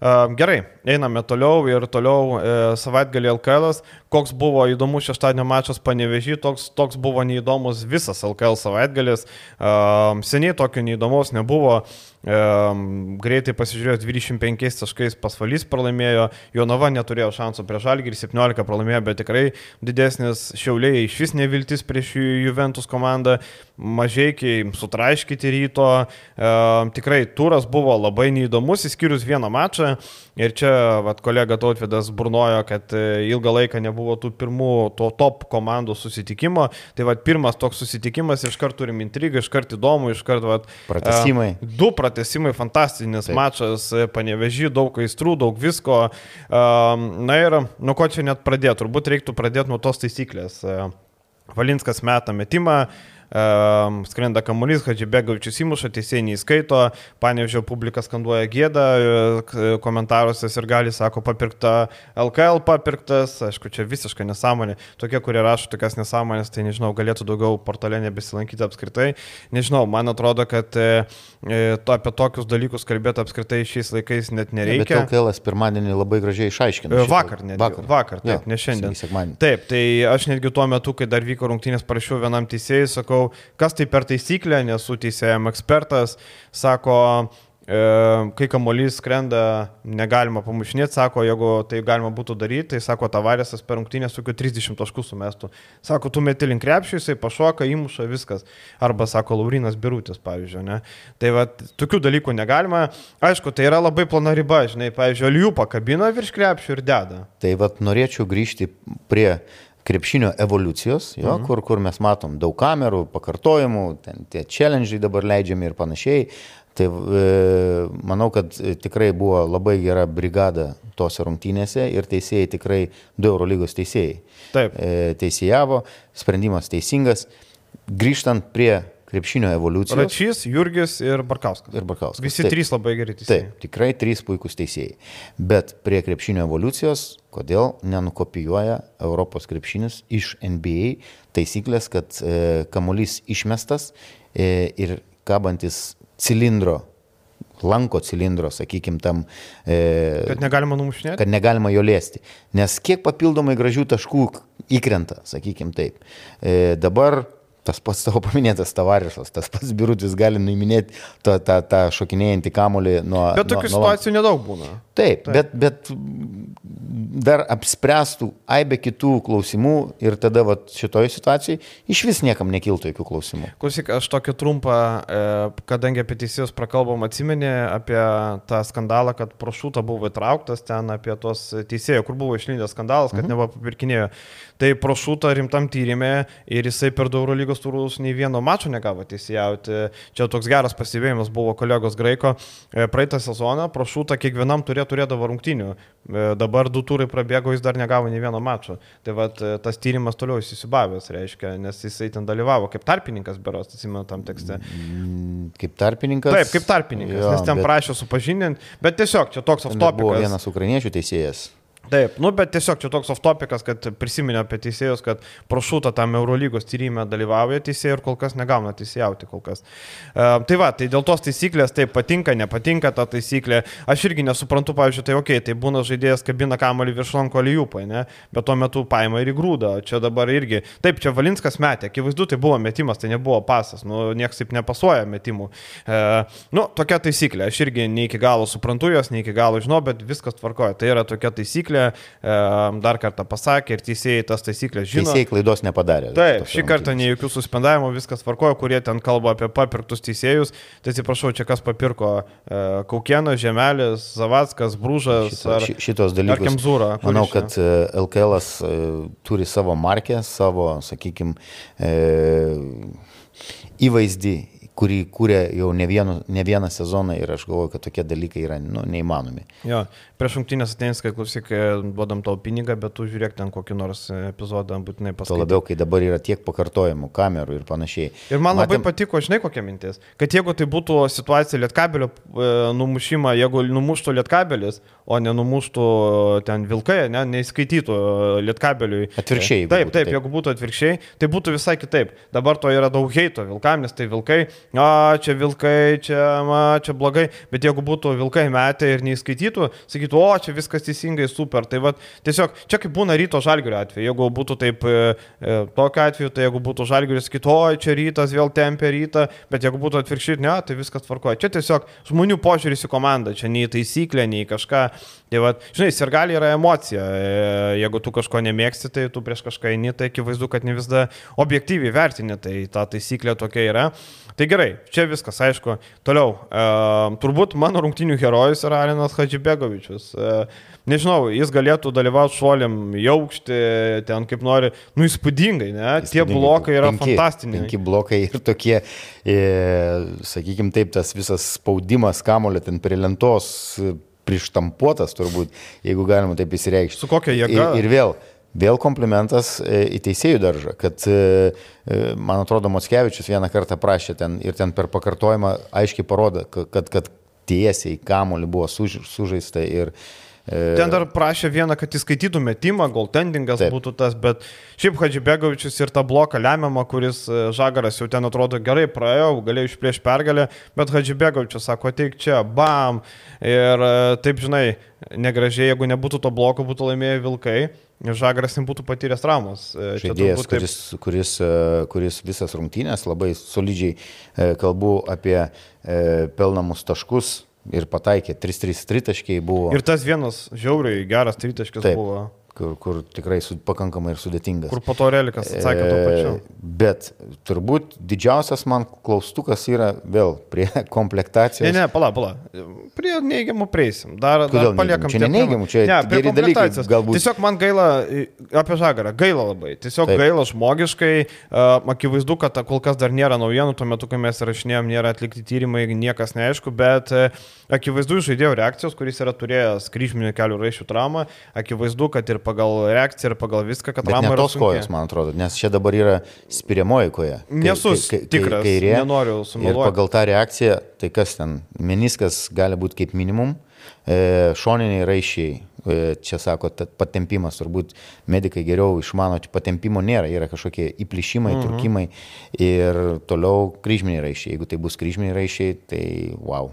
Uh, gerai, einame toliau ir toliau e, savaitgalį LKL. Koks buvo įdomus šeštadienio mačas panevežį, toks, toks buvo neįdomus visas LKL savaitgalis. Uh, seniai tokio neįdomaus nebuvo. Um, greitai pasižiūrėjau, 25 taškais pasvalys pralaimėjo, Jonava neturėjo šansų prieš Žalgirį, 17 pralaimėjo, bet tikrai didesnis šiauliai iš vis neviltis prieš Ju- Juventus komandą, mažiekiai sutraiškyti ryto, um, tikrai turas buvo labai neįdomus, įskyrus vieną mačą. Ir čia vat, kolega Tautvidas burnojo, kad e, ilgą laiką nebuvo tų pirmų to top komandų susitikimo. Tai vat, pirmas toks susitikimas, iškart turim intrigą, iškart įdomu, iškart vat, Pratęsimai. e, Du pratesimai, fantastinis Taip. mačas, e, panevežį, daug aistrų, daug visko. Um, Na ir nuo ko čia net pradėti? Turbūt reiktų pradėti nuo tos taisyklės. E, Valinskas meta metimą, um, skrenda kamuolys, Hadžibegovičius įmuša, teisėjai neįskaito, panevežio publika skanduoja gėdą, komentaruose ir gali, sako, papirkta LKL papirktas, aišku, čia visiškai nesąmonė. Tokie, kurie rašo tokias nesąmonės, tai nežinau, galėtų daugiau portale nebesilankyti apskritai. Nežinau, man atrodo, kad e, to, apie tokius dalykus kalbėti apskritai šiais laikais net Bet nereikia. LKL pirmadienį labai gražiai išaiškino. Vakar, netgi. vakar, vakar taip, Jo, ne šiandien. Taip, tai aš netgi tuo metu, kai dar vyko rungtynės, parašiau vienam teisėjui, sakau, kas tai per taisyklę, nesu teisėjam ekspertas, sako, E, kai kamuolys skrenda, negalima pamušinėti, sako, jeigu tai galima būtų daryti, tai sako, tavarėsas per rungtynės tokių 30 taškų sumestų. Sako, tu meti link krepšio, jisai pašoka, įmuša viskas. Arba sako, Laurinas Birutis, pavyzdžiui, ne. Tai va, tokių dalykų negalima. Aišku, tai yra labai plona riba, žinai, pavyzdžiui, alių pakabina virš krepšio ir deda. Tai va, norėčiau grįžti prie krepšinio evoliucijos, jo, mhm. kur, kur mes matom daug kamerų, pakartojimų, ten tie challenge dabar leidžiami ir panašiai. Tai e, manau, kad tikrai buvo labai gera brigada tose rungtynėse ir teisėjai tikrai du Eurolygos teisėjai. Taip. E, teisėjavo, sprendimas teisingas. Grįžtant prie krepšinio evoliucijos. Račys, Jurgis ir Barkauskas. Ir Barkauskas. Visi taip, trys labai geri teisėjai. Taip, tikrai trys puikūs teisėjai. Bet prie krepšinio evoliucijos, kodėl nenukopijuoja Europos krepšinis iš NBA taisyklės, kad e, kamuolys išmestas e, ir kabantis cilindro, lanko cilindro, sakykim, tam. E, kad negalima numušinėti? Kad negalima jo lėsti. Nes kiek papildomai gražių taškų įkrenta, sakykim taip. E, dabar tas pats tavo paminėtas tavarišas, tas pats birutis gali nuiminėti tą, tą, tą šokinėjantį kamolį nuo... Bet tokių nuo, situacijų nuo... nedaug būna. Taip, Taip, bet, bet dar apspręstų aibę kitų klausimų ir tada va, šitoje situacijoje iš vis niekam nekiltų jokių klausimų. Klausyk, aš tokį trumpą, e, kadangi apie teisėjus prakalbom, atsimenė apie tą skandalą, kad prošūta buvo įtrauktas ten apie tos teisėjų, kur buvo išlindęs skandalas, kad mhm. neva papirkinėjo. Tai prošūta rimtam tyrimė ir jisai per Dauro lygos turus nei vieno mačo negavo teisėjauti. Čia toks geras pasivėjimas buvo kolegos Graiko. E, praeitą sezoną prošūta kiekvienam turė turėdavo rungtinių. E, dabar du turai prabėgo, jis dar negavo nei vieno mačo. Tai vat, e, tas tyrimas toliau įsisibavęs, reiškia, nes jisai ten dalyvavo kaip tarpininkas, beros, atsimenu tam tekste. Mm, kaip tarpininkas? Taip, kaip tarpininkas, jo, nes ten bet... prašė supažindinti, bet tiesiog čia toks autopikas. Buvo vienas ukrainiečių teisėjas. Taip, nu bet tiesiog čia toks oftopikas, kad prisiminė apie teisėjus, kad prošūta tam Eurolygos tyrimė dalyvauja teisėjai ir kol kas negauna teisėjauti kol kas. Uh, tai va, tai dėl tos taisyklės, tai patinka, nepatinka ta taisyklė. Aš irgi nesuprantu, pavyzdžiui, tai ok, tai būna žaidėjas kabina kamalį virš lanko lyjupai, ne? Bet tuo metu paima ir įgrūda. Čia dabar irgi. Taip, čia Valinskas metė, akivaizdu, tai buvo metimas, tai nebuvo pasas, nu, niekas taip nepasuoja metimų. Uh, nu, tokia taisyklė, aš irgi ne iki galo suprantu jos, ne iki galo žinau, bet viskas tvarkoja. Tai yra tokia taisyklė taisyklė, dar kartą pasakė ir teisėjai tas taisyklės žino. Teisėjai klaidos nepadarė. Taip, šį kartą nei jokių suspendavimų, viskas tvarkojo, kurie ten kalba apie papirktus teisėjus. Tai atsiprašau, čia kas papirko e, Kaukienas, Žemelis, Zavackas, Brūžas Šito, ar šitos dalykus. Ar Kemzūra. Manau, kad LKL e, turi savo markę, savo, sakykime, įvaizdį kurį kūrė jau ne, vienu, ne vieną sezoną ir aš galvoju, kad tokie dalykai yra nu, neįmanomi. Jo, prieš rungtynės ateins, kai klausyk, e, duodam tau pinigą, bet tu žiūrėk ten kokį nors epizodą būtinai paskaitai. Tuo labiau, kai dabar yra tiek pakartojimų, kamerų ir panašiai. Ir man Matėm... labai patiko, žinai, kokia mintis, kad jeigu tai būtų situacija lietkabelio e, numušimą, jeigu numuštų lietkabelis, o nenumuštų ten vilkai, ne, neįskaitytų lietkabeliui. Atvirkščiai. Taip, taip, taip, jeigu būtų atvirkščiai, tai būtų visai kitaip. Dabar to yra daug heito vilkam, nes tai vilkai a, čia vilkai, čia, ma, čia blogai, bet jeigu būtų vilkai metę ir neįskaitytų, sakytų, o, čia viskas teisingai, super. Tai va, tiesiog, čia kaip būna ryto žalgirio atveju, jeigu būtų taip, e, e, tokiu atveju, tai jeigu būtų žalgiris, sakytų, o, čia rytas vėl tempia rytą, bet jeigu būtų atvirkščiai, ne, tai viskas tvarkoja. Čia tiesiog žmonių požiūris į komandą, čia nei taisyklė, nei kažką. Tai va, žinai, sirgaliai yra emocija. E, jeigu tu kažko nemėgsti, tai tu prieš kažką eini, tai akivaizdu, kad ne visada objektyviai vertini, tai ta taisyklė tokia yra. Tai gerai, čia viskas aišku. Toliau, e, turbūt mano rungtinių herojus yra Alinas Hadžibegovičius. E, nežinau, jis galėtų dalyvauti šuoliam į aukštį, ten kaip nori, nu įspūdingai, ne? Įspūdingai. Tie blokai yra penki, fantastiniai. Penki blokai ir tokie, e, sakykime taip, tas visas spaudimas kamulio ten prie lentos prištampuotas turbūt, jeigu galima taip įsireikšti. Su kokia jėga? Ir, ir vėl, vėl komplimentas e, į teisėjų daržą, kad, e, e, man atrodo, Motskevičius vieną kartą prašė ten ir ten per pakartojimą aiškiai parodo, kad, kad tiesiai kamolį buvo suž, sužaista ir, Ten dar prašė vieną, kad įskaitytų metimą, goaltendingas Taip. būtų tas, bet šiaip Hadžibegovičius ir tą bloką lemiamą, kuris Žagaras jau ten atrodo gerai praėjo, galėjo išplėš pergalę, bet Hadžibegovičius sako, ateik čia, bam. Ir taip, žinai, negražiai, jeigu nebūtų to bloko, būtų laimėję Vilkai. Žagaras nebūtų patyręs traumas. Žaidėjas, taip... kuris, kuris, kuris visas rungtynės labai solidžiai kalbu apie pelnamus taškus ir pataikė, 3-3 tritaškiai buvo. Ir tas vienas žiauriai geras tritaškis Taip. buvo. Kur, kur tikrai su, pakankamai ir sudėtingas. Kur po to relikas atsakė to pačiu. E, Bet turbūt didžiausias man klaustukas yra vėl prie komplektacijos. Ne, ne, pala, pala. Prie neigiamų prieisim. Dar, Kodėl dar paliekam. Čia ne neigiamų, čia ne, geri dalykai galbūt. Tiesiog man gaila e, apie žagarą. Gaila labai. Tiesiog Taip. Gaila žmogiškai. Uh, akivaizdu, kad kol kas dar nėra naujienų, tuo metu, kai mes rašinėjom, nėra atlikti tyrimai, niekas neaišku, bet uh, akivaizdu iš žaidėjo reakcijos, kuris yra turėjęs kryžminio kelių raišių traumą. Akivaizdu, kad ir pagal reakciją, ir pagal viską, kad ne yra tos kojos, man atrodo, nes čia dabar yra spiriamoji koja. Nesu tikras, kairė. nenoriu Ir sumeluoti. pagal tą reakciją, tai kas ten, meniskas gali būti kaip minimum, e, šoniniai raišiai, e, čia sako, patempimas, turbūt medikai geriau išmano, patempimo nėra, yra kažkokie įplyšimai, mhm. turkimai ir toliau kryžminiai raišiai. Jeigu tai bus kryžminiai raišiai, tai wow.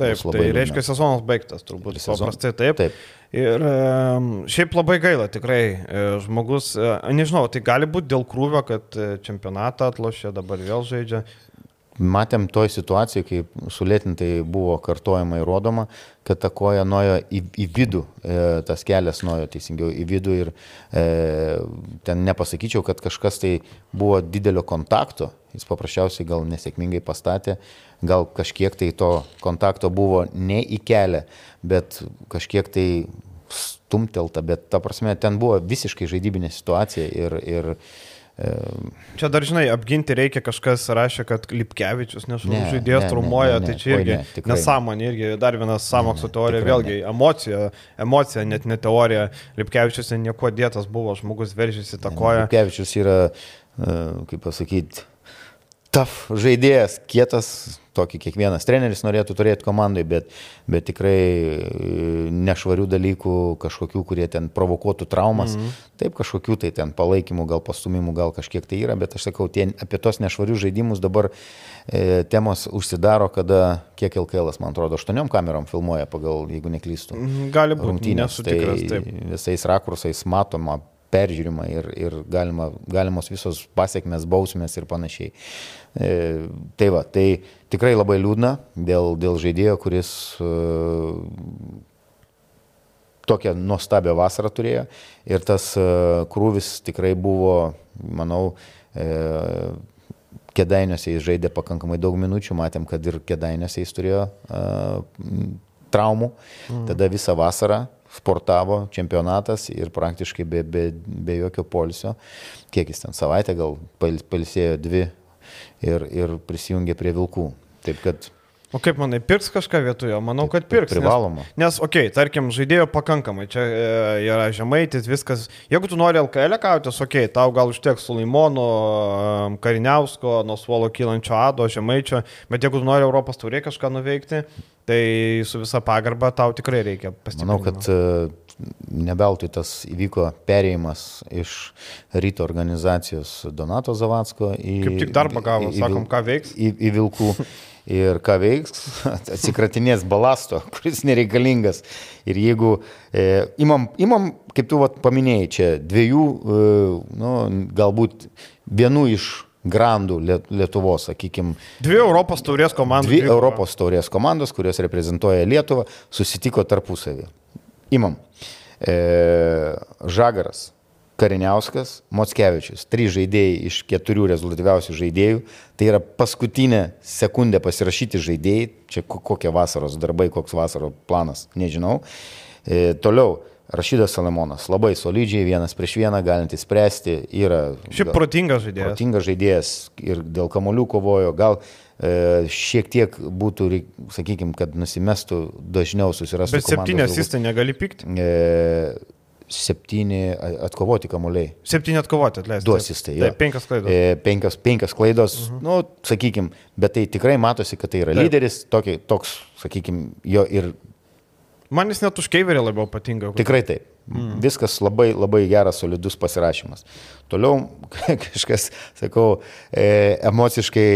Taip, tai liūdna. reiškia sezonas baigtas, turbūt. Ir sezon- Paprastai taip. Taip. Ir šiaip labai gaila, tikrai, e, žmogus, e, nežinau, tai gali būti dėl krūvio, kad e, čempionatą atlošė, dabar vėl žaidžia. Matėm toj situacijoje, kai sulėtintai buvo kartojama ir rodoma, kad ta koja nuėjo į, į vidų, e, tas kelias nuėjo teisingiau į vidų ir e, ten nepasakyčiau, kad kažkas tai buvo didelio kontakto, jis paprasčiausiai gal nesėkmingai pastatė, gal kažkiek tai to kontakto buvo ne į kelią, bet kažkiek tai stumtelta, bet ta prasme ten buvo visiškai žaidybinė situacija ir, ir e, Čia dar, žinai, apginti reikia, kažkas rašė, kad Lipkevičius, nes Ne, žaidėjas ne, ne, trumuoja, ne, ne. tai čia irgi ne, nesąmonė, irgi dar viena sąmokslo ne, teorija, vėlgi emocija, emocija, net ne teorija. Lipkevičius nieko dėtas buvo, žmogus veržėsi tą koją. Kevičius yra, e, kaip pasakyti, taf žaidėjas, kietas, tokį kiekvienas treneris norėtų turėti komandai, bet, bet tikrai e, nešvarių dalykų, kažkokių, kurie ten provokuotų traumas, mm -hmm. taip kažkokių tai ten palaikymų, gal pastumimų, gal kažkiek tai yra, bet aš sakau, tie, apie tos nešvarius žaidimus dabar e, temos užsidaro, kada kiek LKL, man atrodo, aštuoniom kamerom filmuoja pagal, jeigu neklystu Gali būti, rungtynės. nesu tikras, taip. visais rakursais matoma, peržiūrima ir, ir galima, galimos visos pasiekmes, bausmės ir panašiai. E, tai va, tai tikrai labai liūdna dėl, dėl žaidėjo, kuris e, tokią nuostabią vasarą turėjo ir tas e, krūvis tikrai buvo, manau, e, Kedainiuose jis žaidė pakankamai daug minučių, matėm, kad ir Kedainiuose jis turėjo uh, traumų. Mm. Tada visą vasarą sportavo čempionatas ir praktiškai be, be, be jokio polisio. Kiek jis ten savaitę gal palisėjo dvi ir, ir prisijungė prie vilkų. Taip kad O kaip manai, pirks kažką vietoje? Manau, kad pirks. privaloma. Nes, nes okei, okay, tarkim, žaidėjo pakankamai, čia e, yra žemaitis, viskas. Jeigu tu nori LKL kautis, okei, okay, tau gal užteks Sulaimono, e, Kariniausko, nuo suolo kylančio Ado, žemaičio, bet jeigu tu nori Europos turė kažką nuveikti, tai su visa pagarba tau tikrai reikia Manau, pastiprinti. kad e, nebeltui tas įvyko perėjimas iš ryto organizacijos Donato Zavatsko į... Kaip tik darbą gavo, į- į sakom, ką veiks. Į, į vilkų. Ir ką veiks, atsikratinės balasto, kuris nereikalingas. Ir jeigu e, imam, imam, kaip tu vat, paminėjai, čia dviejų, e, nu, galbūt vienų iš grandų Liet- Lietuvos, sakykime, Dvi Europos taurės komandos. Dvi Europos taurės komandos, kurios reprezentuoja Lietuvą, susitiko tarpusavį. Imam. E, Žagaras, Kariniauskas, Mockevičius. Trys žaidėjai iš keturių rezultatyviausių žaidėjų. Tai yra paskutinė sekundė pasirašyti žaidėjai. Čia ko- kokie vasaros darbai, koks vasaros planas, nežinau. E, toliau. Rašydas Salamonas, labai solidžiai, vienas prieš vieną, galintis spręsti, yra Šiaip protingas žaidėjas. protingas žaidėjas ir dėl kamolių kovojo, gal e, šiek tiek būtų, sakykime, kad nusimestų dažniau susirastų. Bet septynės jis tai negali pykti. E, septyni atkovoti kamoliai. Septyni atkovoti, atleisti. Du asistai. Taip, penkias klaidos. E, penkios, penkios klaidos, uh -huh. nu, sakykime, bet tai tikrai matosi, kad tai yra Taip. lyderis, tokia, toks, sakykime, jo ir Man jis net už keiverį labiau patinka. Tikrai taip. Mm. Viskas labai, labai geras, solidus pasirašymas. Toliau kažkas, sakau, e, emociškai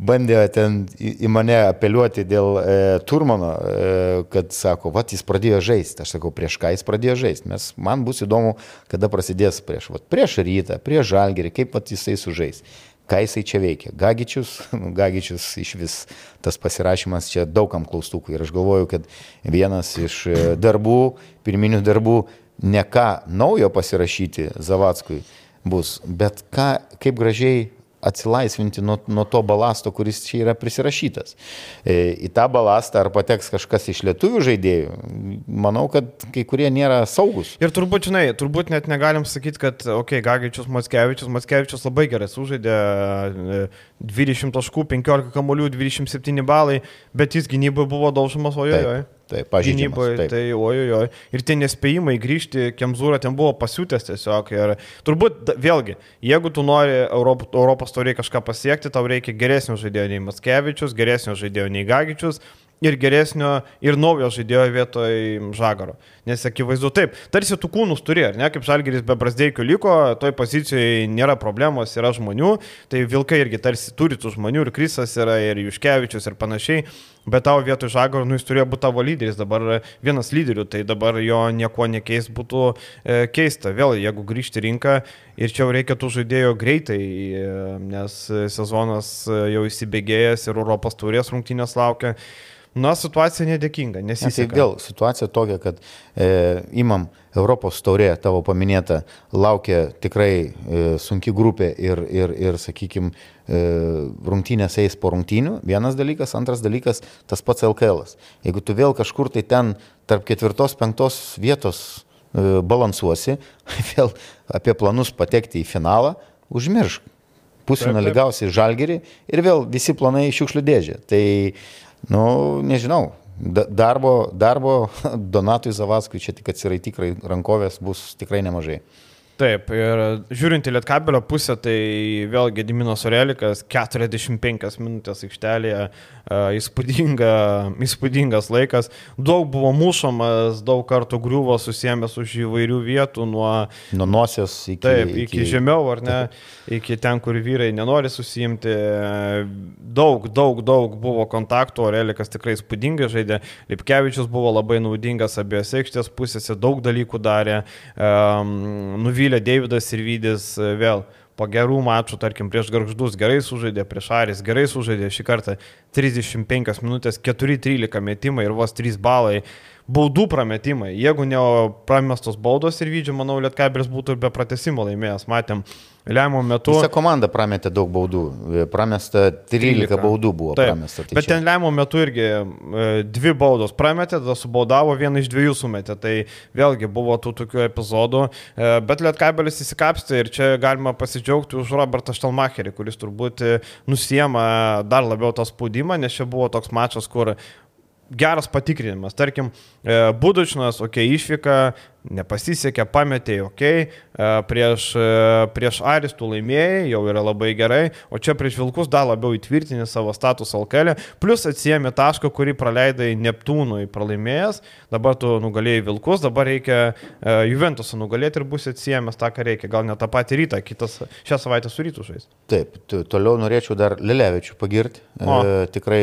bandė ten į, mane apeliuoti dėl e, Turmano, e, kad sako, va, jis pradėjo žaisti. Aš sakau, prieš ką jis pradėjo žaisti. Mes, man bus įdomu, kada prasidės prieš, va, prieš rytą, prieš žalgerį, kaip va, jisai sužais. ką jisai čia veikia. Gagičius, Gagičius iš vis tas pasirašymas čia daugam klaustukų ir aš galvoju, kad vienas iš e, darbų, pirminių darbų, ne ką naujo pasirašyti Zavatskui bus, bet ką, kaip gražiai atsilaisvinti nuo, nuo to balasto, kuris čia yra prisirašytas. E, į tą balastą ar pateks kažkas iš lietuvių žaidėjų, manau, kad kai kurie nėra saugus. Ir turbūt, žinai, turbūt net negalim sakyti, kad, okei, okay, Gagičius, Matskevičius, Matskevičius labai gerai sužaidė 20 e, taškų, 15 kamolių, 27 balai, bet jis gynyboje buvo daužomas, ojoje. Taip, pažynyboje, tai ojojo. Ir tie nespėjimai grįžti, Kemzūra ten buvo pasiūtęs tiesiog. Ir turbūt, vėlgi, jeigu tu nori Europ, Europos tauriai kažką pasiekti, tau reikia geresnio žaidėjo nei Matskevičius, geresnio žaidėjo nei Gagičius ir geresnio, ir naujo žaidėjo vietoj Žagaro. Nes akivaizdu taip, tarsi tų kūnus turi, ar ne, kaip Žalgeris be Brasdeikio liko, toj pozicijoje nėra problemos, yra žmonių, tai Vilkai irgi tarsi turi tų žmonių, ir Krisas yra, ir Juškevičius, ir panašiai. Bet tavo vietoj Žagaro, nu jis turėjo būti tavo lyderis, dabar vienas lyderių, tai dabar jo nieko nekeis būtų e, keista. Vėl, jeigu grįžti rinką ir čia jau reikia tų žaidėjų greitai, e, nes sezonas jau įsibėgėjęs ir Europos turės rungtynės laukia. Na, situacija nedėkinga, nes jis... Tai vėl situacija tokia, kad e, imam Europos taurė, tavo paminėta, laukia tikrai e, sunki grupė ir, ir, ir sakykime, e, rungtynės eis po rungtynių. Vienas dalykas, antras dalykas, tas pats LKL. -as. Jeigu tu vėl kažkur tai ten tarp ketvirtos, penktos vietos e, balansuosi, vėl apie planus patekti į finalą, užmiršk. Pusfinalį gausi žalgerį ir vėl visi planai šiukšlių dėžė. Tai Nu, nežinau. Darbo, darbo Donatui Zavaskui čia tik atsiraitik rankovės bus tikrai nemažai. Taip, ir žiūrint į Lietkabelio pusę, tai vėl Gediminas Orelikas 45 minutės aikštelėje, įspūdinga, įspūdingas laikas, daug buvo mušamas, daug kartų griuvo susiemęs už įvairių vietų, nuo, nuo nosios iki, taip, iki, iki žemiau, ar ne, iki ten, kur vyrai nenori susijimti. Daug, daug, daug buvo kontaktų, Orelikas tikrai įspūdingai žaidė, Lipkevičius buvo labai naudingas abiejose aikštės pusėse, daug dalykų darė. Um, nuvylė nuvylė Davidas ir Vydis e, vėl po gerų mačų, tarkim, prieš Garždus gerai sužaidė, prieš Aris gerai sužaidė, šį kartą 35 minutės, 4-13 metimai ir vos 3 balai. Baudų prametimai. Jeigu ne pramestos baudos ir Vydžio, manau, Lietkabelis būtų ir be pratesimo laimėjęs. Matėm, Lemiamo metu. Visa komanda prametė daug baudų. Pramesta 13, 13. baudų buvo Taip, pramesta. Tai bet čia. ten lemiamo metu irgi e, dvi baudos prametė, tada subaudavo, vieną iš dviejų sumetė. Tai vėlgi buvo tų tokių epizodų. E, bet Lietkabelis įsikapstė ir čia galima pasidžiaugti už Robertą Štelmacherį, kuris turbūt e, nusiema dar labiau tą spaudimą, nes čia buvo toks mačas, kur geras patikrinimas. Tarkim, Budučinas, okei, okay, išvyka, nepasisekė, pametė, ok, e, prieš, e, prieš Aristų laimėjai, jau yra labai gerai, o čia prieš Vilkus dar labiau įtvirtinė savo statusą Alkelė, plus atsijėmė tašką, kurį praleidai Neptūnui pralaimėjęs, dabar tu nugalėjai Vilkus, dabar reikia e, Juventusą nugalėti ir bus atsijėmęs tą, ką reikia, gal ne tą patį rytą, kitas šią savaitę su rytų žais. Taip, toliau norėčiau dar Lelevičių pagirti, e, tikrai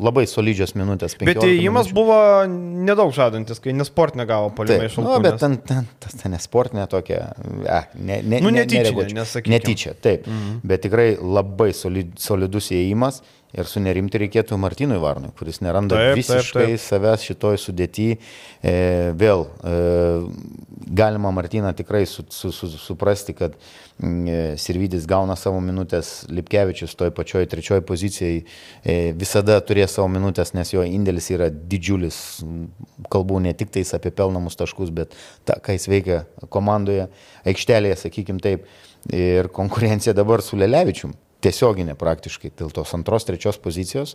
labai solidžios minutės. Bet įėjimas buvo nedaug žadantis, kai nesportinė gavo palimą iš Alkelės ten, ten, tas ten nesportinė tokia, a, ne, ne, nu, netyčia, ne, netyčia, taip, mhm. bet tikrai labai solid, solidus įėjimas ir sunerimti reikėtų Martinui Varnui, kuris neranda taip, visiškai taip, taip. savęs šitoj sudėti. E, vėl e, galima Martiną tikrai su, su, su, suprasti, kad e, Sirvidis gauna savo minutės, Lipkevičius toj pačioj trečioji pozicijai e, visada turės savo minutės, nes jo indėlis yra didžiulis. Kalbu ne tik tais apie pelnamus taškus, bet tą, ką jis veikia komandoje, aikštelėje, sakykim taip. Ir konkurencija dabar su Lelevičium tiesioginė praktiškai dėl tos antros, trečios pozicijos.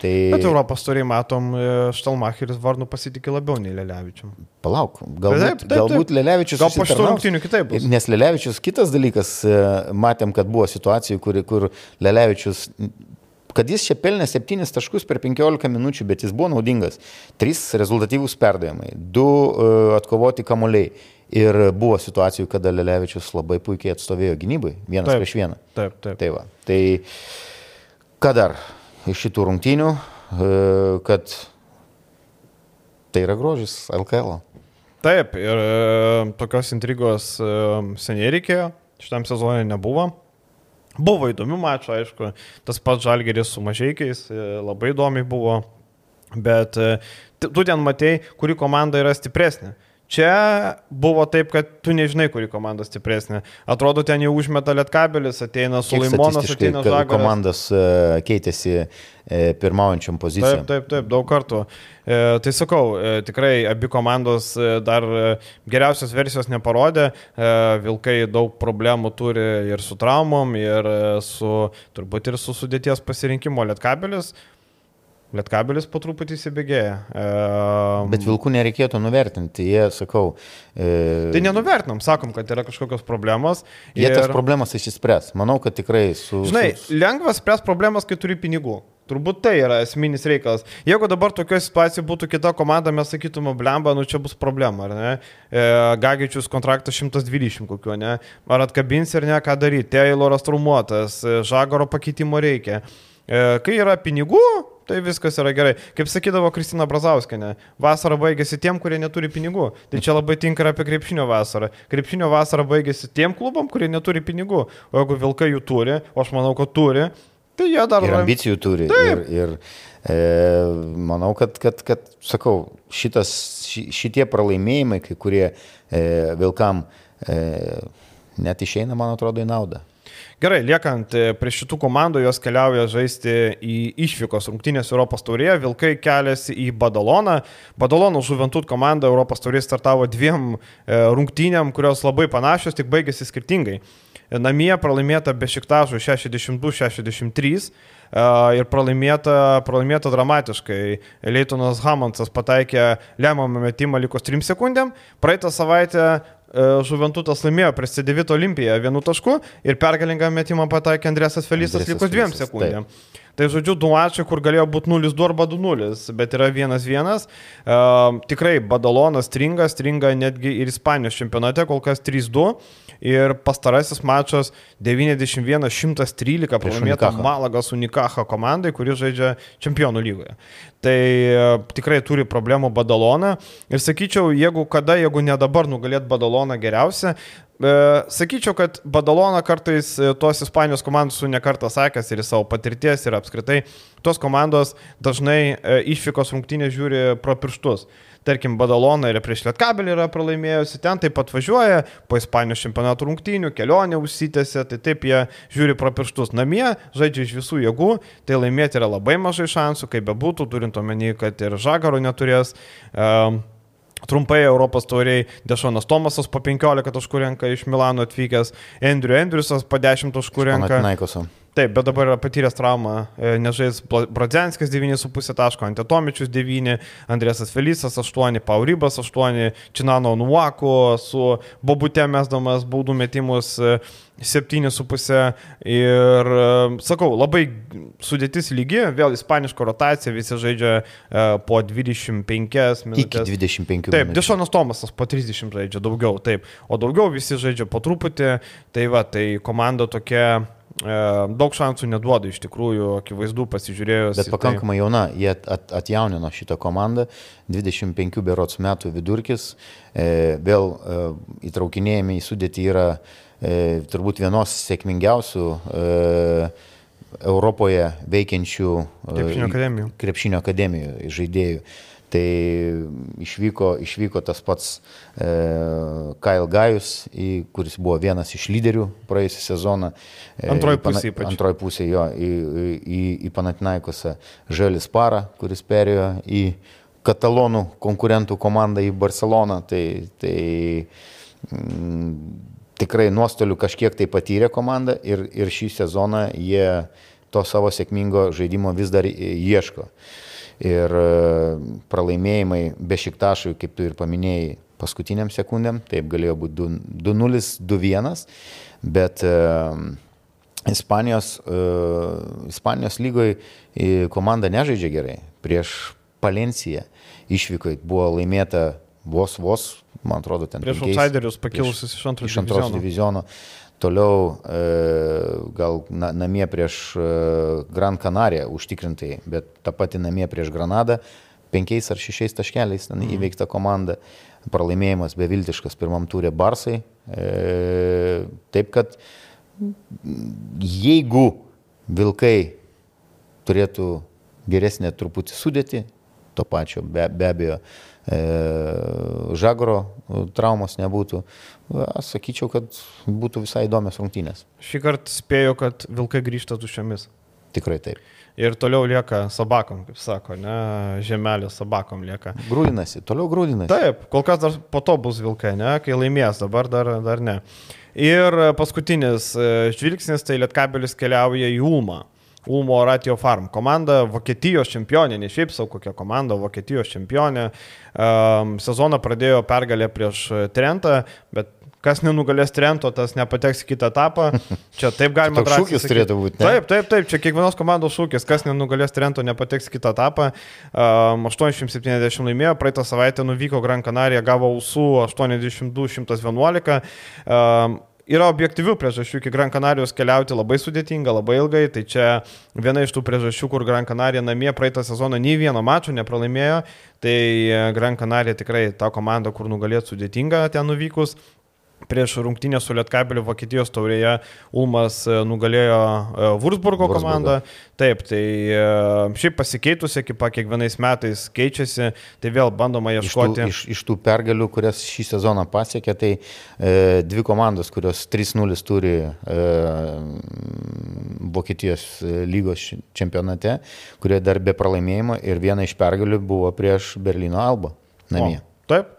Tai... Bet Europos turiai matom, e, Štalmacheris Varnu pasitikė labiau nei Lelevičium. Palauk, galbūt, taip, taip, taip. galbūt Lelevičius. Gal po šitų rungtynių kitaip bus. Nes Lelevičius kitas dalykas, e, matėm, kad buvo situacijų, kur, kur Lelevičius kad jis čia pelnė 7 taškus per 15 minučių, bet jis buvo naudingas. 3 rezultatyvūs perdavimai, 2 uh, atkovoti kamuoliai. Ir buvo situacijų, kada Lelevičius labai puikiai atstovėjo gynybai, vienas taip, prieš vieną. Taip, taip. Tai, va, tai ką dar iš šitų rungtynių, e, kad tai yra grožis LKL. Taip, ir e, tokios intrigos e, seniai reikėjo, šitam sezonui nebuvo. Buvo įdomių mačų, aišku, tas pats Žalgeris su mažiekiais labai įdomiai buvo, bet tu ten matei, kuri komanda yra stipresnė. Čia buvo taip, kad tu nežinai, kuri komanda stipresnė. Atrodo, ten jau užmeta lietkabelis, ateina Sulaimonas, ateina Žagaras. Komandos uh, keitėsi uh, pirmaujančiam pozicijom. Taip, taip, taip, daug kartų. E, tai sakau, e, tikrai abi komandos e, dar e, geriausios versijos neparodė. E, Vilkai daug problemų turi ir su traumom, ir su, turbūt ir su sudėties pasirinkimo lietkabelis. Lietkabelis po truputį įsibėgėja. E, Bet vilkų nereikėtų nuvertinti, jie, sakau. E... Tai nenuvertinam, sakom, kad yra kažkokios problemos. Jie ir... tas problemas išspręs. Manau, kad tikrai su... Žinai, su... lengva spręs problemas, kai turi pinigų. Turbūt tai yra esminis reikalas. Jeigu dabar tokioje situacijoje būtų kita komanda, mes sakytume, blemba, nu čia bus problema, ar ne? E, Gagičius kontraktas 120 kokiu, ne? Ar atkabins ir ne, ką daryti? Tayloras trumuotas, e, Žagoro pakeitimo reikia. E, kai yra pinigų, tai viskas yra gerai. Kaip sakydavo Kristina Brazauskinė, vasara baigėsi tiem, kurie neturi pinigų. Tai čia labai tinka ir apie krepšinio vasarą. Krepšinio vasara baigėsi tiem klubam, kurie neturi pinigų. O jeigu Vilkai jų turi, o aš manau, kad turi, tai jie dar... Ir ambicijų turi. Taip. Ir, ir e, manau, kad, kad, kad, sakau, šitas, ši, šitie pralaimėjimai, kai kurie e, Vilkam e, net išeina, man atrodo, į naudą. Gerai, liekant e, prie šitų komandų, jos keliauja žaisti į išvykos rungtynės Europos taurėje, Vilkai keliasi į Badaloną. Badalono Žuventut komanda Europos taurėje startavo dviem e, rungtynėm, kurios labai panašios, tik baigėsi skirtingai. Namie pralaimėta be šiktažų 62-63 ir pralaimėta, pralaimėta dramatiškai. Leitonas Hamantsas pataikė lemiamą metimą likus 3 sekundėm. Praeitą savaitę E, Žuventutas laimėjo prieš C9 Olimpiją vienu tašku ir pergalingą metimą pataikė Andrėsas Felisas likus dviem sekundėm. Taip. Tai žodžiu, du mačai, kur galėjo būti 0-2 arba 2-0, bet yra 1-1. Uh, tikrai Badalonas stringa, stringa netgi ir Ispanijos čempionate, kol kas 3-2. Ir pastarasis mačas 91-113 pralaimėta Malagas Unikaha komandai, kuri žaidžia čempionų lygoje. Tai uh, tikrai turi problemų Badalona. Ir sakyčiau, jeigu kada, jeigu ne dabar nugalėt Badaloną geriausia, E, sakyčiau, kad Badalona kartais e, tos Ispanijos komandos su nekartą sakęs ir savo patirties ir apskritai tos komandos dažnai e, išvykos rungtynės žiūri pro pirštus. Tarkim, Badalona ir prieš Lietkabelį yra pralaimėjusi, ten taip pat važiuoja, po Ispanijos čempionatų rungtynių, kelionė užsitęsia, tai taip jie žiūri pro pirštus. Namie žaidžia iš visų jėgų, tai laimėti yra labai mažai šansų, kaip bebūtų, turint omeny, kad ir Žagaro neturės. Um, Trumpai Europos tauriai Dešonas Tomasas po 15 taškų renka iš Milano atvykęs, Andrew Andriusas po 10 taškų renka. Taip, bet dabar yra patyręs traumą, e, nežais Brodzenskis 9,5 taško, Antetomičius 9, Andrėsas Felisas 8, Paurybas 8, Činano Nuako su Bobute mesdamas baudų metimus 7,5 e, ir e, sakau, labai sudėtis lygi, vėl ispaniško rotacija, visi žaidžia po 25 minutės. Iki 25 Taip, Dešonas Tomasas po 30 žaidžia daugiau, taip, o daugiau visi žaidžia po truputį, tai va, tai komanda tokia daug šansų neduoda iš tikrųjų, akivaizdu pasižiūrėjus. Bet pakankamai tai... jauna, jie at, atjaunino šitą komandą, 25 berots metų vidurkis, e, vėl e, įtraukinėjami į sudėtį yra e, turbūt vienos sėkmingiausių e, Europoje veikiančių e, krepšinio akademijų, krepšinio akademijų žaidėjų. Tai išvyko, išvyko tas pats e, Kyle Gajus, kuris buvo vienas iš lyderių praėjusią sezoną. E, antroji pusė ypač. Antroji pusė jo į, į, į Panatinaikosą Želis Parą, kuris perėjo į katalonų konkurentų komandą į Barceloną. Tai, tai m, mm, tikrai nuostolių kažkiek tai patyrė komanda ir, ir šį sezoną jie to savo sėkmingo žaidimo vis dar ieško. E, ir e, pralaimėjimai be šiktašų, kaip tu ir paminėjai, paskutiniam sekundėm, taip galėjo būti 2-0, 2-1, bet uh, Ispanijos, uh, Ispanijos lygoje komanda nežaidžia gerai. Prieš Palenciją išvykai buvo laimėta vos vos, man atrodo, ten. Prieš outsiderius pakilusius iš diviziono. Iš antros diviziono. Toliau e, gal na, namie prieš e, Gran Canaria užtikrintai, bet ta pati namie prieš Granadą penkiais ar šešiais taškeliais ten mhm. įveikta komanda, pralaimėjimas beviltiškas pirmam turė Barsai. E, taip kad jeigu Vilkai turėtų geresnę truputį sudėti, to pačio be, be abejo, e, žagro traumos nebūtų, aš sakyčiau, kad būtų visai įdomios rungtynės. Šį kartą spėjau, kad Vilkai grįžta tuščiamis. Tikrai taip. Ir toliau lieka sabakom, kaip sako, ne, žemelė sabakom lieka. Grūdinasi, toliau grūdinasi. Taip, kol kas dar po to bus Vilkai, ne, kai laimės, dabar dar, dar ne. Ir paskutinis e, žvilgsnis, tai Lietkabelis keliauja į Ulmą. Ulmo Ratio Farm. Komanda Vokietijos čempionė, ne šiaip savo kokia komanda, Vokietijos čempionė. Sezoną pradėjo pergalę prieš Trentą, bet kas nenugalės Trento, tas nepateks į kitą etapą. Čia taip galima drąsiai. Šūkis turėtų būti. Ne? Taip, taip, taip, čia kiekvienos komandos šūkis, kas nenugalės Trento, nepateks į kitą etapą. Um, 870 laimėjo, praeitą savaitę nuvyko Gran Canaria, gavo ausų 82-111. Um, yra objektyvių priežasčių iki Gran Canarijos keliauti labai sudėtinga, labai ilgai. Tai čia viena iš tų priežasčių, kur Gran Canarija namie praeitą sezoną nei vieno mačo nepralaimėjo. Tai Gran Canarija tikrai ta komanda, kur nugalėti sudėtinga ten nuvykus. Prieš rungtynę su Lietkabeliu Vokietijos taurėje Ulmas e, nugalėjo e, Wurzburgo komandą. Taip, tai e, šiaip pasikeitusi ekipa kiekvienais metais keičiasi, tai vėl bandoma ieškoti. Iš tų, iš, iš tų pergalių, kurias šį sezoną pasiekė, tai e, dvi komandos, kurios 3-0 turi e, Vokietijos lygos čempionate, kurie dar be pralaimėjimo ir viena iš pergalių buvo prieš Berlyno Alba namie. O, taip,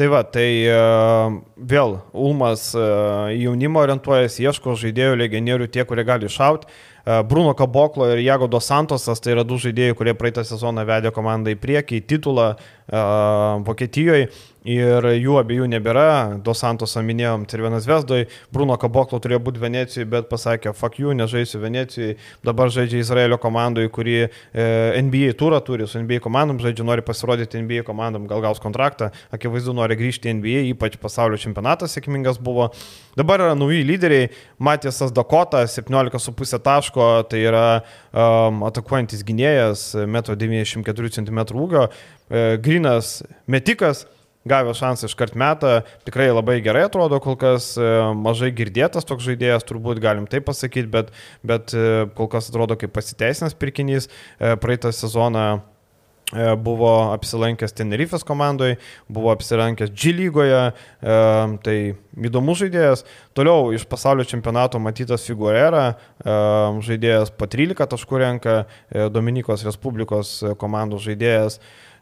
Tai va, tai uh, vėl Ulmas uh, jaunimo orientuojasi, ieško žaidėjų, legionierių, tie, kurie gali šauti. Uh, Bruno Kaboklo ir Jago Dos Santosas, tai yra du žaidėjai, kurie praeitą sezoną vedė komandą į priekį, į titulą uh, Vokietijoje ir jų abiejų nebėra. Dos Santosą minėjom Cirvenas Vesdoj, Bruno Kaboklo turėjo būti Venecijoje, bet pasakė, fuck you, nežaisiu Venecijoje, dabar žaidžia Izraelio komandoje, kuri e, NBA turą turi, su NBA komandom žaidžia, nori pasirodyti NBA komandom, gal gaus kontraktą, akivaizdu nori grįžti į NBA, ypač pasaulio čempionatas sėkmingas buvo. Dabar yra nauji lyderiai, Matėsas Dakota, 17,5 taško, tai yra um, atakuojantis gynėjas, 1,94 cm ūgio, e, grinas metikas, gavęs šansą iškart metą, tikrai labai gerai atrodo, kol kas e, mažai girdėtas toks žaidėjas, turbūt galim taip pasakyti, bet, bet e, kol kas atrodo kaip pasiteisinas pirkinys. E, praeitą sezoną buvo apsilankęs Tenerifės komandoje, buvo apsilankęs G lygoje, tai įdomus žaidėjas. Toliau iš pasaulio čempionato matytas Figurera, žaidėjas po 13 taškų renka, Dominikos Respublikos komandos žaidėjas.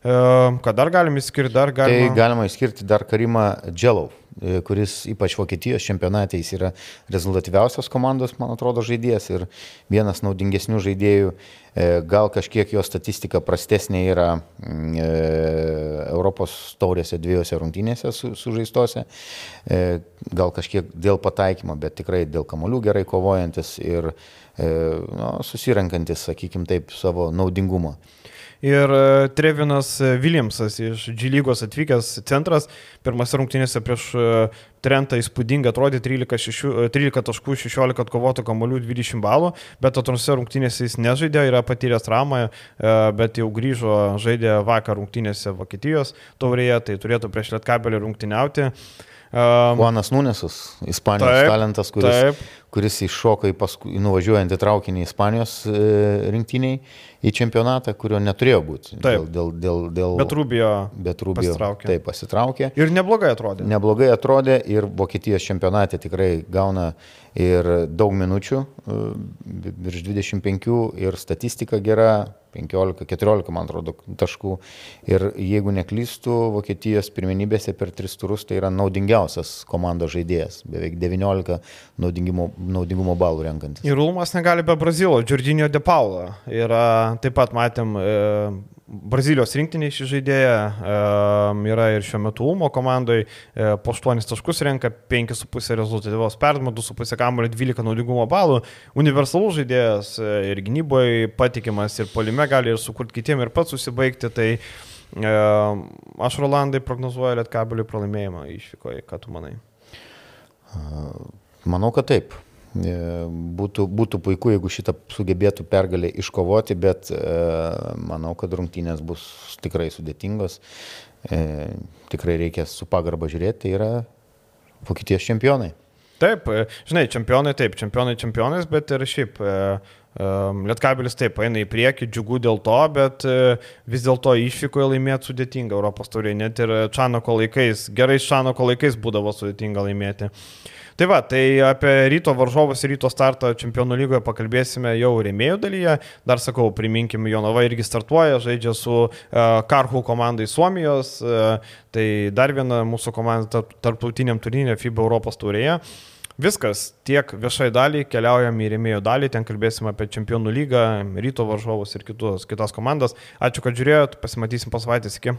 Ką dar galime išskirti? Dar galima... Tai galima išskirti dar Karimą Dželov, e, kuris ypač Vokietijos čempionate jis yra rezultatyviausios komandos, man atrodo, žaidėjas ir vienas naudingesnių žaidėjų. E, gal kažkiek jo statistika prastesnė yra mm, e, Europos taurėse dviejose rungtynėse su, sužaistose. Gal kažkiek dėl pataikymo, bet tikrai dėl kamolių gerai kovojantis ir nu, susirenkantis, sakykim taip, savo naudingumą. Ir e, Trevinas Viljamsas iš G lygos atvykęs centras, pirmas rungtynėse prieš e, Trentą įspūdingai atrodė 13, 6, 13 taškų, 16 atkovotų kamolių, 20 balų, bet atrose rungtynėse jis nežaidė, yra patyręs traumą, e, bet jau grįžo, žaidė vakar rungtynėse Vokietijos taurėje, tai turėtų prieš Lietkabelį rungtyniauti. Um, Juanas Nunesas, Ispanijos taip, talentas, kuris, taip. kuris iššoka į, paskui, į nuvažiuojantį traukinį Ispanijos e, rinktiniai į čempionatą, kurio neturėjo būti. Taip. Dėl, dėl, dėl, bet Rubio, bet Rubio pasitraukė. Taip, pasitraukė. Ir neblogai atrodė. Neblogai atrodė ir Vokietijos čempionate tikrai gauna ir daug minučių, e, virš 25 ir statistika gera, 15-14, man atrodo, taškų. Ir jeigu neklystų, Vokietijos pirmenybėse per tris turus tai yra naudingiausias komandos žaidėjas, beveik 19 naudingumo, naudingumo balų renkantis. Ir Ulmas negali be Brazilo, Giorginio De Paula. Ir taip pat matėm e, Brazilijos rinktinė šį žaidėją yra ir šiuo metu Ulmo komandoje, po 8 taškus renka, 5,5 rezultatyvos perdimo, 2,5 kamulio, 12 naudingumo balų, universalus žaidėjas e, ir gynyboje patikimas ir polime gali ir sukurti kitiem ir pats susibaigti, tai aš Rolandai prognozuoju Lietkabeliui pralaimėjimą išvykoje, ką tu manai? Manau, kad taip. E, būtų, būtų puiku, jeigu šitą sugebėtų pergalę iškovoti, bet e, manau, kad rungtynės bus tikrai sudėtingos. E, tikrai reikia su pagarba žiūrėti, tai yra Vokietijos čempionai. Taip, žinai, čempionai taip, čempionai čempionais, bet ir šiaip Lietkabilis taip eina į priekį, džiugu dėl to, bet vis dėlto išvykoje laimėti sudėtinga Europos tauriai, net ir Čanako laikais, gerais Čanako laikais būdavo sudėtinga laimėti. Tai va, tai apie ryto varžovus ir ryto startą čempionų lygoje pakalbėsime jau rėmėjų dalyje. Dar sakau, priminkim, Jonava irgi startuoja, žaidžia su uh, Karhų komandai Suomijos, uh, tai dar viena mūsų komanda tarptautiniam turnyrė FIBA Europos taurėje. Viskas, tiek viešai daliai, keliaujam į rėmėjų dalį, ten kalbėsim apie čempionų lygą, ryto varžovus ir kitus, kitas komandas. Ačiū, kad žiūrėjot, pasimatysim po savaitės, iki.